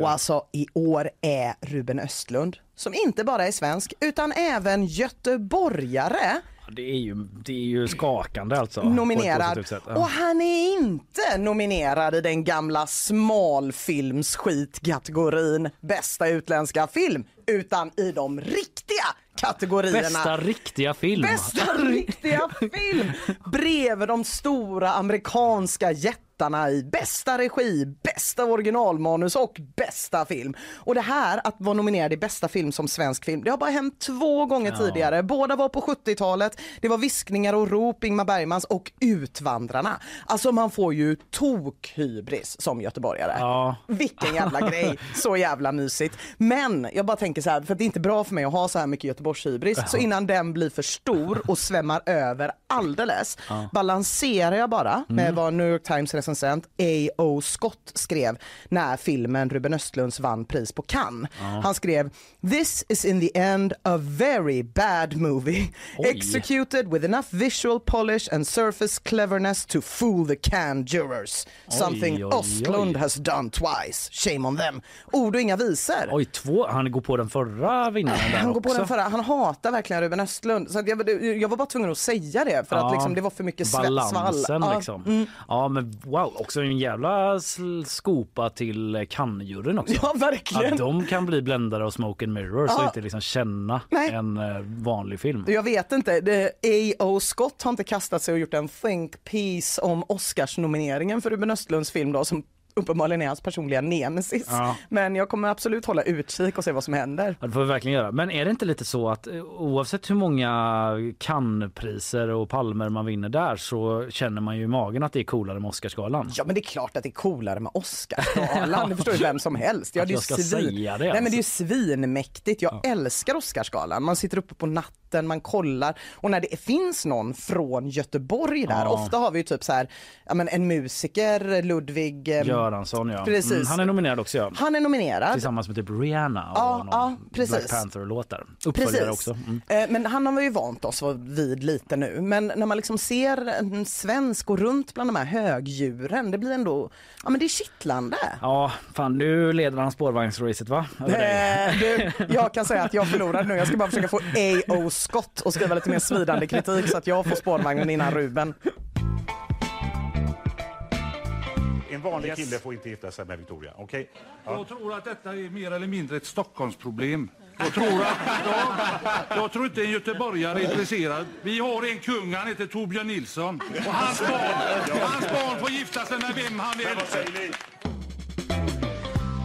Och alltså i år är Ruben Östlund, som inte bara är svensk utan även göteborgare, Ja, Det är ju, det är ju skakande alltså. nominerad. Ja. Och han är inte nominerad i den gamla smalfilmsskitkategorin bästa utländska film, utan i de riktiga kategorierna. Bästa riktiga film. Bästa riktiga film! Bredvid de stora amerikanska jättarna i bästa regi, bästa originalmanus och bästa film. Och det här att vara nominerad i bästa film som svensk film, det har bara hänt två gånger Ja. tidigare. Båda var på 70-talet. Det var Viskningar och rop, Ingmar Bergmans och Utvandrarna. Alltså man får ju tokhybris som göteborgare. Ja. Vilken jävla grej, så jävla mysigt. Men jag bara tänker så här, för det är inte bra för mig att ha så här mycket Göteborgshybris, så innan den blir för stor och svämmar över alldeles, Ja. balanserar jag bara med Mm. vad New York Times recensent A.O. Scott skrev när filmen Ruben Östlunds vann pris på Cannes. Ja. Han skrev “This is in the end a very bad movie, Oj. executed with enough visual polish and surface cleverness to fool the Cannes jurors. Something oj, has done twice. Shame on them.” Ord och inga visor. Oj, två. Han går på den förra vinnaren där Han går på också. den förra. Han hatar verkligen Ruben Östlund. Så att jag, jag var bara tvungen att säga det för att Ja, liksom, det var för mycket Balansen svall. Ja, liksom. mm. Ja men wow, också en jävla skopa till Cannes-juryn också. Ja, verkligen. Att de kan bli bländare och smoke and mirrors och Ja. inte liksom känna Nej. en eh, vanlig film. Jag vet inte, A.O. Scott har inte kastat sig och gjort en think piece om Oscarsnomineringen för Ruben Östlunds film då som uppenbarligen är hans personliga nemesis. Ja. Men jag kommer absolut hålla utkik och se vad som händer. Ja, det får vi verkligen göra. Men är det inte lite så att eh, oavsett hur många Cannes-priser och palmer man vinner där så känner man ju i magen att det är coolare med Oscarsgalan? Ja men det är klart att det är coolare med Oscarsgalan, det förstår ju vem som helst. Ja, det är jag ska svin... säga det, Nej men det är alltså. svinmäktigt, jag älskar Oscarsgalan. Man sitter uppe på natten, man kollar och när det finns någon från Göteborg där, Ja. ofta har vi ju typ så här, ja men en musiker, Ludvig eh, Göransson ja. Precis. Mm, han är nominerad också ja. Han är nominerad. Tillsammans med typ Rihanna och Ja, någon ja, precis. Black Panther-låtar. Uppföljare också. Mm. Eh, Men han har ju vant oss vid lite nu. Men när man liksom ser en svensk gå runt bland de här högdjuren, det blir ändå, ja men det är kittlande. Ja, fan nu leder han spårvagnsracet va? Eh, du, jag kan säga att jag förlorade nu. Jag ska bara försöka få A.O. Scott och skriva lite mer svidande kritik så att jag får spårvagnen innan Ruben. En vanlig kille får inte gifta sig med Victoria, okej? Jag tror att detta är mer eller mindre ett Stockholmsproblem. Jag tror, att, ja, jag tror inte en göteborgare är intresserad. Vi har en kung, han heter Torbjörn Nilsson. Och hans barn, hans barn får gifta sig med vem han vill.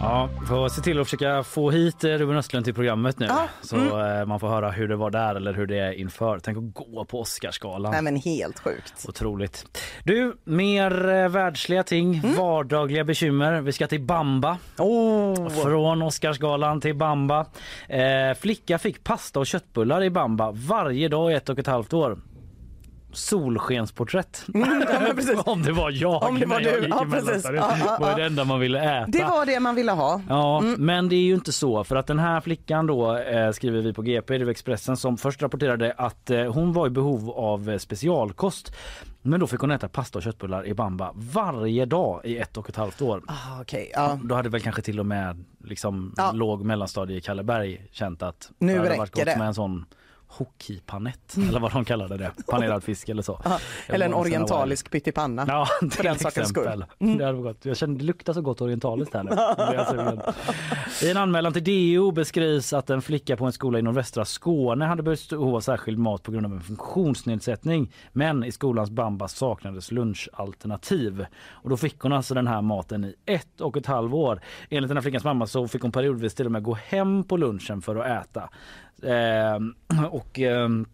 Ja, får se till att försöka få hit Ruben Östlund till programmet nu Ja, så mm. man får höra hur det var där eller hur det är inför. Tänk att gå på Oscarsgalan. Nej men helt sjukt. Otroligt. Du, mer eh, världsliga ting, Mm. vardagliga bekymmer. Vi ska till Bamba. Oh. Från Oscarsgalan till Bamba. Eh, flicka fick pasta och köttbullar i Bamba varje dag i ett och ett halvt år. Solskensporträtt. Mm, ja. Om det var jag Om det var du. Ja, precis. mellanstadiet. Ja, ja, var det enda man ville äta. Det var det man ville ha. Ja, Mm. men det är ju inte så för att den här flickan då eh, skriver vi på GP, det Expressen som först rapporterade att eh, hon var i behov av eh, specialkost. Men då fick hon äta pasta och köttbullar i Bamba varje dag i ett och ett halvt år. Ah, okej, ja. Då hade väl kanske till och med liksom Ja. låg mellanstadie i Kalleberg känt att Nu det hade varit räcker gott det. med en sån hockeypanett eller vad de kallade det, panerad fisk eller så. Eller en orientalisk pyttipanna. Ja, för den sakens skull. Mm. Det hade gott. Jag kände det luktar så gott orientaliskt här nu. Sugen. I en anmälan till DO beskrivs att en flicka på en skola i nordvästra Skåne hade behov av särskild mat på grund av en funktionsnedsättning. Men i skolans bamba saknades lunchalternativ. Och då fick hon alltså den här maten i ett och ett halvt år. Enligt den här flickans mamma så fick hon periodvis till och med gå hem på lunchen för att äta. Eh, och ehm,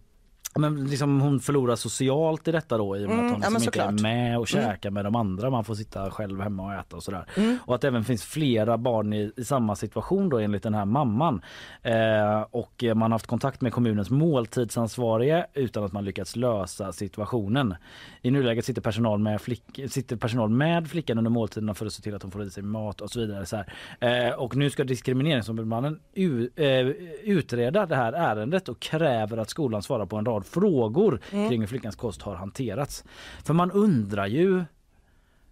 men liksom hon förlorar socialt i detta då i och med Mm, att hon ja, liksom inte är med och Mm. käkar med de andra. Man får sitta själv hemma och äta och sådär. Mm. Och att det även finns flera barn i, i samma situation då enligt den här mamman. Eh, och man har haft kontakt med kommunens måltidsansvarige utan att man lyckats lösa situationen. I nuläget sitter personal med, flick, sitter personal med flickan under måltiderna för att se till att hon får i sig mat och så vidare. Så. Eh, och nu ska diskrimineringsombudsmannen u, eh, utreda det här ärendet och kräver att skolan svarar på en rad frågor Mm. kring hur flickans kost har hanterats. För man undrar ju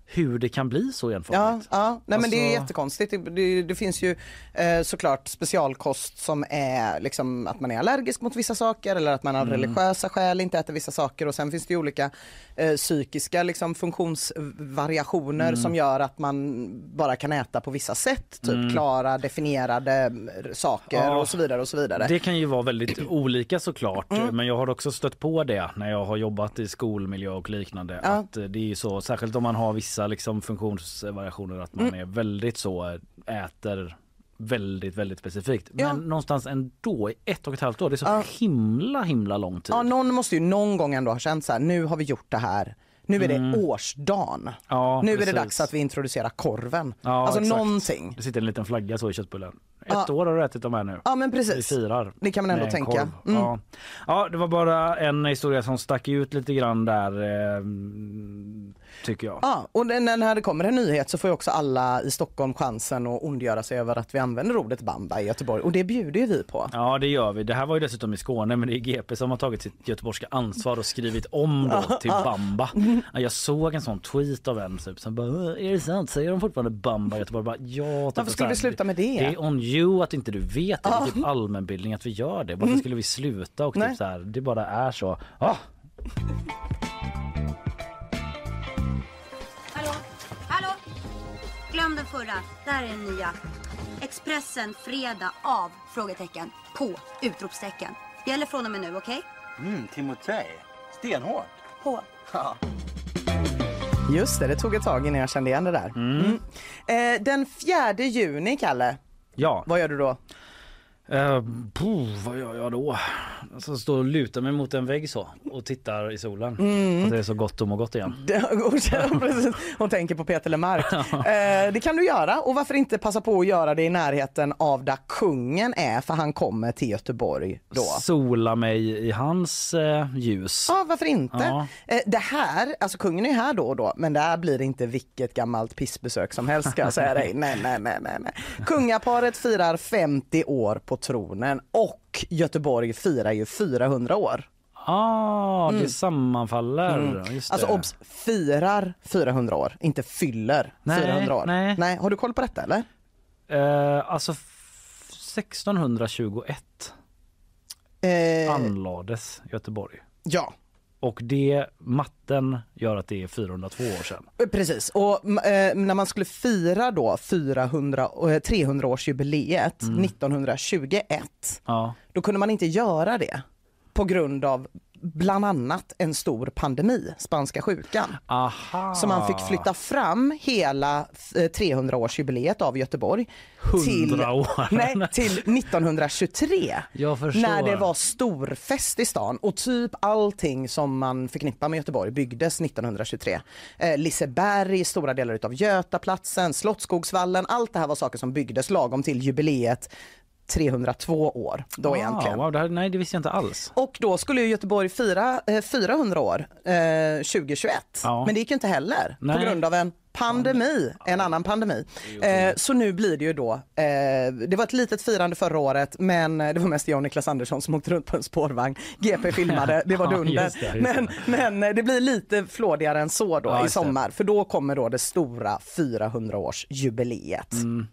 hur det kan bli så Ja, enformigt. ja. Nej, men det är Alltså- jättekonstigt. Det, det, det finns ju eh, såklart specialkost som är liksom att man är allergisk mot vissa saker eller att man av Mm. religiösa skäl inte äter vissa saker och sen finns det ju olika eh, psykiska liksom, funktionsvariationer Mm. som gör att man bara kan äta på vissa sätt, typ Mm. klara definierade mm, saker Ja. och så vidare och så vidare. Det kan ju vara väldigt olika såklart Mm. men jag har också stött på det när jag har jobbat i skolmiljö och liknande. Ja. Att eh, det är så, särskilt om man har vissa liksom funktionsvariationer att man Mm. är väldigt så, eh, äter väldigt väldigt specifikt. Men Ja. någonstans ändå i ett och ett halvt år, det är så himla himla lång tid. Ja, någon måste ju någon gång ändå ha känt så här, nu har vi gjort det här. Nu är det Mm. årsdagen. Ja, nu är precis. det dags att vi introducerar korven. Ja, alltså exakt. någonting. Det sitter en liten flagga så i köttbullen. Ett Ja. år har du ätit de här nu. Ja men Vi precis. firar. Det kan man ändå tänka. Mm. Ja. ja, det var bara en historia som stack ut lite grann där eh, tycker jag. Ja, och när det kommer en nyhet så får ju också alla i Stockholm chansen att ondgöra sig över att vi använder ordet bamba i Göteborg och det bjuder ju vi på. Ja det gör vi. Det här var ju dessutom i Skåne men det är GP som har tagit sitt göteborgska ansvar och skrivit om då till Bamba. Ja, Jag såg en sån tweet av en typ, som bara "Åh, är det sant? Säger de fortfarande Bamba i Göteborg? Bara, ja, typ Varför skulle vi sluta med det? Det är on you att inte du vet det. Det är typ allmänbildning att vi gör det. Varför Mm. skulle vi sluta? Och Nej. typ så här, det bara är så. Ah, Glöm den förra. Där är den nya. Expressen fredag av? Frågetecken. På? Utropstecken. Gäller från och med nu, okej? Mm, Timotej. Stenhårt. På. Ja. Just det, det tog ett tag innan jag kände igen det där. Mm. Eh, den 4 juni, Kalle, ja. vad gör du då? Uh, puh, vad gör jag då? Alltså står och lutar mig mot en vägg så och tittar i solen. Mm. Att det är så gott att må gott igen. Hon tänker på Peter Lemark. Eh, det kan du göra och varför inte passa på att göra det i närheten av där kungen är för han kommer till Göteborg då. Sola mig i hans eh, ljus. Ja, varför inte? Ja. Eh, Det här, alltså kungen är här då och då, men det här blir inte vilket gammalt pissbesök som helst ska jag säga dig. Nej, nej, nej, nej, nej. Kungaparet firar 50 år på tronen och Göteborg firar ju 400 år. Ah, Mm. det sammanfaller. Mm. Alltså det. obs, firar 400 år, inte fyller Nej, 400 år. nej. nej. Har du koll på detta eller? Eh, alltså f- 1621 Eh, anlades Göteborg. ja. Och det, matten gör att det är 402 år sedan. Precis, och eh, när man skulle fira då 400, eh, 300-årsjubileet Mm. 1921 Ja. då kunde man inte göra det på grund av bland annat en stor pandemi, spanska sjukan. Aha. Så man fick flytta fram hela eh, 300-årsjubileet av Göteborg till, 100 år. nej, till 1923. Jag förstår. När det var storfest i stan och typ allting som man förknippar med Göteborg byggdes 1923. Eh, Liseberg, stora delar utav Götaplatsen, Slottsskogsvallen, allt det här var saker som byggdes lagom till jubileet 302 år då Ah, egentligen. Wow, det här, nej det visste jag inte alls. Och då skulle ju Göteborg fira eh, 400 år eh, 2021. Ja. Men det gick inte heller Nej. på grund av en pandemi, en annan pandemi. Eh, så nu blir det ju då, eh, det var ett litet firande förra året men eh, det var mest jag och Niklas Andersson som åkte runt på en spårvagn. GP filmade, det var dunder. just det, just men, men eh, det blir lite flådigare än så då Ja, i sommar för då kommer då det stora 400-årsjubileet. Mm.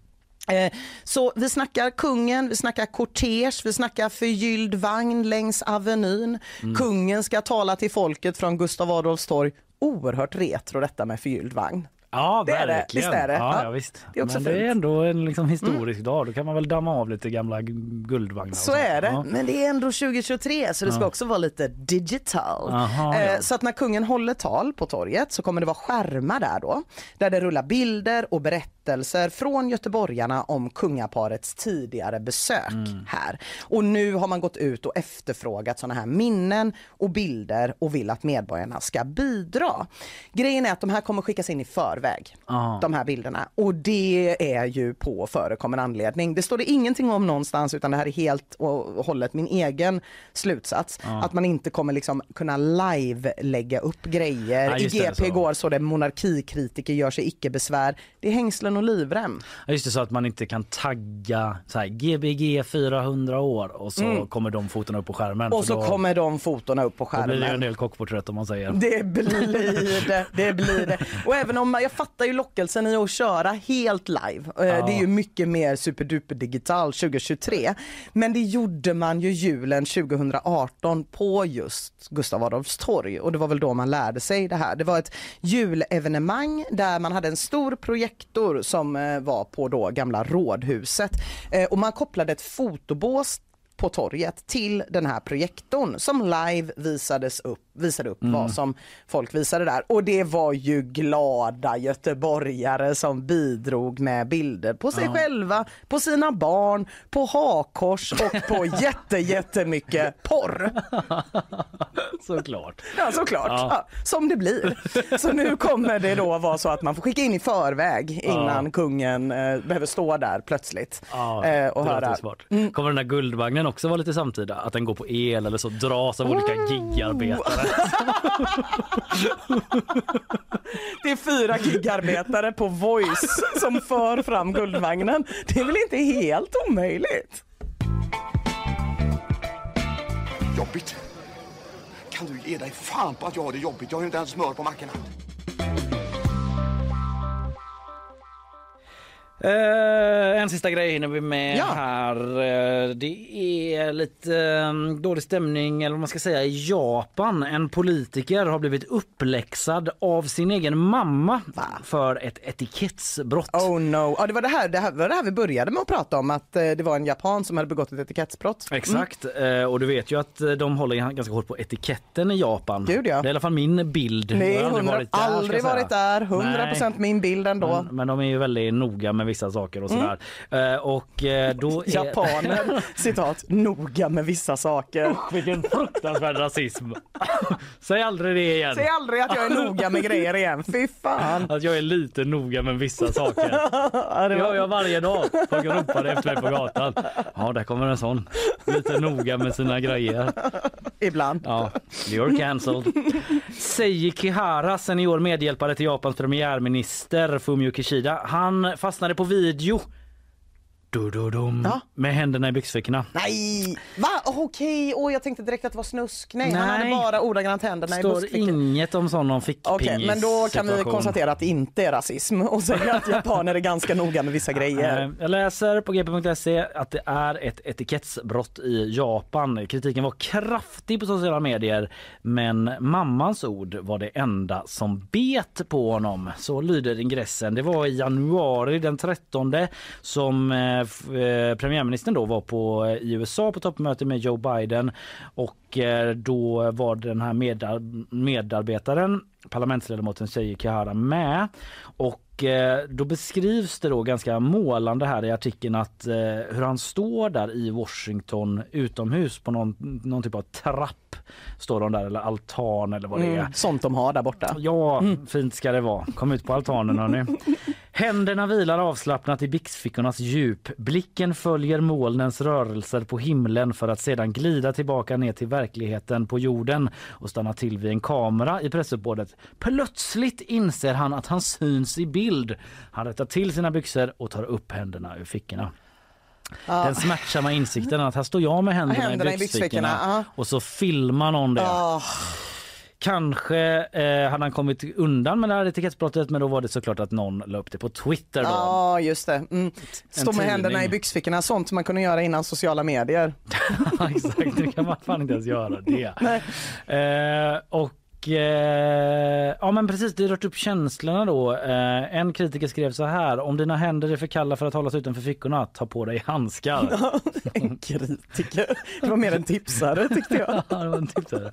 Eh, Så vi snackar kungen, vi snackar kortege, vi snackar förgylld vagn längs Avenyn. Mm. Kungen ska tala till folket från Gustav Adolfs torg. Oerhört retro detta med förgylld vagn. Ja, Det är det. verkligen. Visst är det? Ja, Ja. visst. Det är också Men det är fint. Mm. ändå en liksom historisk dag. Då kan man väl damma av lite gamla guldvagnar. Så sånt. är det, Ja. men det är ändå 2023 så det ska Ja. också vara lite digital. Aha, Eh. Så att när kungen håller tal på torget så kommer det vara skärmar där då, där det rullar bilder och berättelser från göteborgarna om kungaparets tidigare besök Mm. här. Och nu har man gått ut och efterfrågat sådana här minnen och bilder och vill att medborgarna ska bidra. Grejen är att de här kommer skickas in i förväg, Ja. de här bilderna. Och det är ju på förekommande anledning. Det står det ingenting om någonstans utan det här är helt och hållet min egen slutsats. Ja. Att man inte kommer liksom kunna live lägga upp grejer. Ja, I GP så. igår så det monarkikritiker gör sig icke besvär. Det är hängslen och livrem. Ja, just det, så att man inte kan tagga så här, GBG 400 år och så Mm. kommer de fotona upp på skärmen. Och så då, kommer de fotona upp på då blir det en skärmen. del kockporträtt om man säger. Det blir det, det blir det. Och även om jag fattar ju lockelsen i att köra helt live. Eh, Ja. Det är ju mycket mer superduper digital 2023. Men det gjorde man ju julen 2018 på just Gustav Adolfs torg och det var väl då man lärde sig det här. Det var ett julevenemang där man hade en stor projektor som eh, var på då gamla rådhuset Eh, och man kopplade ett fotobås på torget till den här projektorn som live visades upp, visade upp Mm. vad som folk visade där. Och det var ju glada göteborgare som bidrog med bilder på sig Ja. själva, på sina barn, på hakkors och på jätte, jättemycket porr. Såklart. Ja, såklart. Ja. Ja, som det blir. Så nu kommer det då vara så att man får skicka in i förväg innan kungen eh, behöver stå där plötsligt eh, och höra. smart. Kommer den där guldvagnen också vara lite samtida? Att den går på el eller så dras av olika gigarbetare? Det är fyra gigarbetare på Voice som för fram Guldvagnen. Det är väl inte helt omöjligt? Jobbigt. Kan du ge dig fan på att jag har det jobbigt? Jag har ju inte ens smör på mackorna. Eh, en sista grej hinner vi med Ja. här. Eh, det är lite eh, dålig stämning eller vad man ska säga i Japan. En politiker har blivit uppläxad av sin egen mamma för ett etikettsbrott. Oh no. Ja, det, var det, här, det här var det här vi började med att prata om, att det var en japan som hade begått ett etikettsbrott. Exakt, Eh, och du vet ju att de håller ganska hårt på etiketten i Japan. Gud, ja. Det är i alla fall min bild. Nej, Jag har aldrig varit, jag säga. där. 100 procent min bild ändå. Men, men de är ju väldigt noga med vissa saker och sådär. Eh, och eh, då är... Japaner, citat, noga med vissa saker. Vilken fruktansvärd rasism. Säg aldrig det igen. Säg aldrig att jag är noga med grejer igen, fy fan. Att jag är lite noga med vissa saker. Ja, Det gör jag varje dag. Folk ropar efter mig på gatan. Ja, där kommer en sån. Lite noga med sina grejer. Ibland. Ja, you're cancelled. Seiji Kihara, senior medhjälpare till Japans premiärminister Fumio Kishida. Han fastnade på video. Du-du-dum, Ja. Med händerna i byxfickorna. Nej! Va? Okej, Åh, jag tänkte direkt att det var snusk. Nej, han Nej. hade bara ordagrant händerna i står buskfickan. inget om sån Okej, men då kan vi fickpingis-situation. konstatera att det inte är rasism och säga att japaner är ganska noga med vissa grejer. Eh, Jag läser på gp.se att det är ett etikettsbrott i Japan. Kritiken var kraftig på sociala medier men mammans ord var det enda som bet på honom. Så lyder ingressen. Det var i januari den 13 som Eh, eh, premiärministern då var på eh, i USA på toppmöte med Joe Biden och då var den här medar- medarbetaren parlamentsledamoten Seiji Kihara med och eh, då beskrivs det då ganska målande här i artikeln att eh, hur han står där i Washington utomhus på någon, någon typ av trapp står de där eller altan eller vad det är. Mm, sånt de har där borta. Ja, fint ska det vara. Kom ut på altanen hörni. Händerna vilar avslappnat i byxfickornas djup. Blicken följer molnens rörelser på himlen för att sedan glida tillbaka ner till verkligheten på jorden och stanna till vid en kamera i pressuppbådet. Plötsligt inser han att han syns i bild. Han rättar till sina byxor och tar upp händerna ur fickorna. Ja. Den smärtsamma insikten att här står jag med händerna, Händerna i i byxfickorna byxfickorna, ja. och så filmar någon det. Ah, Kanske eh, hade han kommit undan med det här etikettsbrottet men då var det såklart att någon la upp det på Twitter då. Ja, just det. Mm. Stå med händerna i byxfickorna, sånt man kunde göra innan sociala medier. Exakt, nu kan man fan inte ens göra det. Eh, och eh, ja men precis, det rört upp känslorna då. Eh, en kritiker skrev så här. Om dina händer är för kalla för att hållas utanför fickorna, ta på dig handskar. en kritiker. Det var mer en tipsare tyckte jag. Ja, det var en tipsare.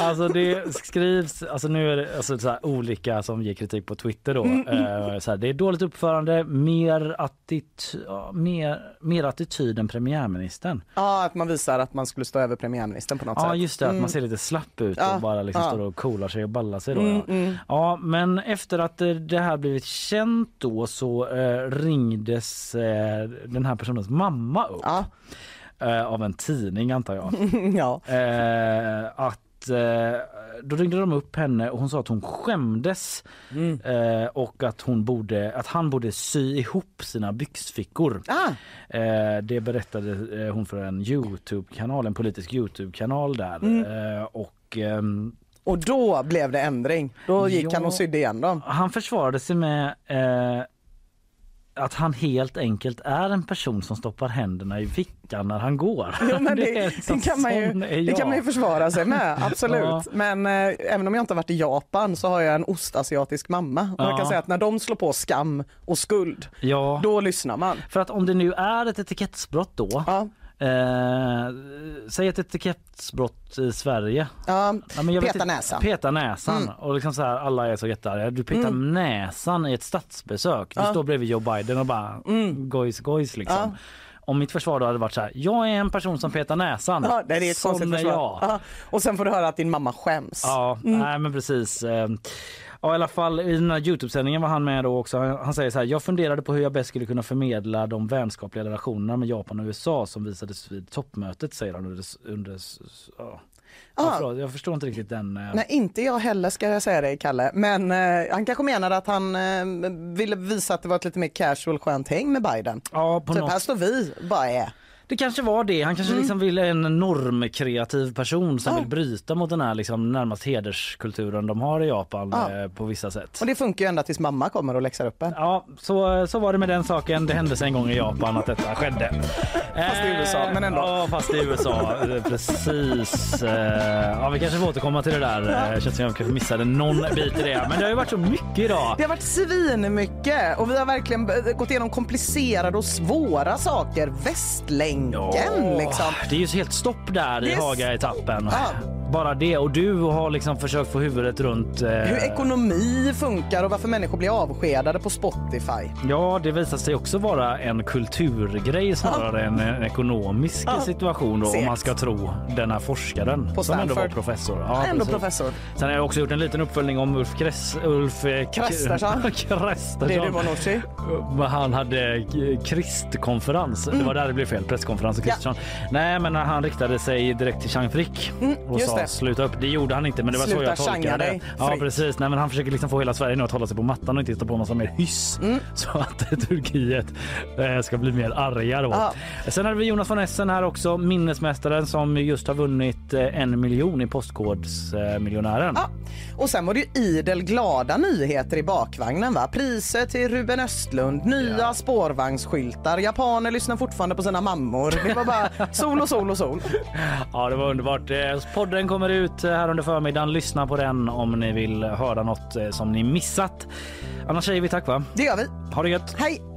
Alltså det skrivs, alltså nu är det alltså så här, olika som ger kritik på Twitter då. Mm, Eh, så här, det är dåligt uppförande, mer, attit, ja, mer, mer attityd än premiärministern. Ja, att man visar att man skulle stå över premiärministern på något Ja sätt. just det, att Mm. man ser lite slapp ut Ja, och bara liksom ja. står och coolar sig och ballar sig då. Mm, ja. mm. ja men efter att eh, det här blivit känt då så eh, ringdes eh, den här personens mamma upp. Eh, av en tidning antar jag. ja. Eh, att eh, då ringde de upp henne och hon sa att hon skämdes Mm. och att hon borde att han borde sy ihop sina byxfickor. Ah. Det berättade hon för en Youtube-kanal, en politisk Youtube-kanal där. Mm. Och ehm, Och då blev det ändring. Då gick Ja. han och sydde igen dem. han försvarade sig med eh, att han helt enkelt är en person som stoppar händerna i fickan när han går. Jo, men det, det, liksom, kan man ju, det jag. kan man ju försvara sig med, absolut. Ja. Men eh, även om jag inte har varit i Japan så har jag en ostasiatisk mamma. Och jag Ja. kan säga att när de slår på skam och skuld, Ja. då lyssnar man. För att om det nu är ett etikettsbrott då. Eh, säg ett etikettsbrott i Sverige. Ja, men jag vet peta inte- näsan. Peta näsan. Mm. Och liksom så här, alla är så jättearga. Du petar Mm. näsan i ett statsbesök. Du Ja. står bredvid Joe Biden och bara gojs gojs liksom. Ja. Om mitt försvar då hade varit så här, jag är en person som petar näsan. Ja, det är ett Sån är jag. Ja. Och sen får du höra att din mamma skäms. Ja, Mm. nej men precis. Ja, i alla fall i den här Youtube-sändningen var han med då också. Han han säger så här, jag funderade på hur jag bäst skulle kunna förmedla de vänskapliga relationerna med Japan och USA som visades vid toppmötet säger han under, under ja. Ja, Ah. förlåt, jag förstår inte riktigt den. eh, Nej, inte jag heller ska jag säga dig Kalle. Men eh, han kanske menade att han eh, ville visa att det var ett lite mer casual skönt häng med Biden. Ja, på typ något- här står vi, bara är. Det kanske var det. Han kanske Mm. liksom ville en normkreativ person som Ja. vill bryta mot den här liksom närmast hederskulturen de har i Japan Ja. eh, på vissa sätt. Och det funkar ju ända tills mamma kommer och läxar upp en. Ja, så, så var det med den saken. Det hände sig en gång i Japan att detta skedde. Fast i USA, men ändå. Ja, fast i USA. Eh, Precis. Eh, Ja, vi kanske får återkomma till det där. Eh, Känns som jag kanske missade någon bit i det. Men det har ju varit så mycket idag. Det har varit svinmycket och vi har verkligen gått igenom komplicerade och svåra saker. Västlänken liksom. Det är ju helt stopp där i Haga-etappen. Ja. Bara det. Och du har liksom försökt få huvudet runt... eh, Hur ekonomi funkar och varför människor blir avskedade på Spotify. Ja, det visar sig också vara en kulturgrej snarare än en ekonomisk Ja. situation då, om man ska tro den här forskaren På som ändå var professor. Ändå precis. professor. Sen har jag också gjort en liten uppföljning om Ulf Kress, Ulf Krestersson. Krestersson. Det du Han hade kristkonferens. Det var där det blev fel. Presskonferens och Kristersson. Nej, men han riktade sig direkt till Chang Frick och Mm, just sa det. sluta upp. Det gjorde han inte, men det var så Sluta jag changa tolkade det. Ja, precis. Nej, men han försöker liksom få hela Sverige nu att hålla sig på mattan och inte hitta på massa mer hyss Mm. så att Turkiet eh, ska bli mer arga då. Ja. Sen hade vi Jonas von Essen här också, minnesmästaren som just har vunnit eh, en miljon i Postkodmiljonären. Ja. Och sen var det ju idel glada nyheter i bakvagnen. va? Priser till Ruben Östlund, nya spårvagnsskyltar, japaner lyssnar fortfarande på sina mammor. Det var bara sol och sol och sol. Ja, det var underbart. Eh, Podden kommer ut eh, här under förmiddagen. Lyssna på den om ni vill höra något eh, som ni missat. Annars säger vi tack va? Det gör vi. Ha det gött. Hej!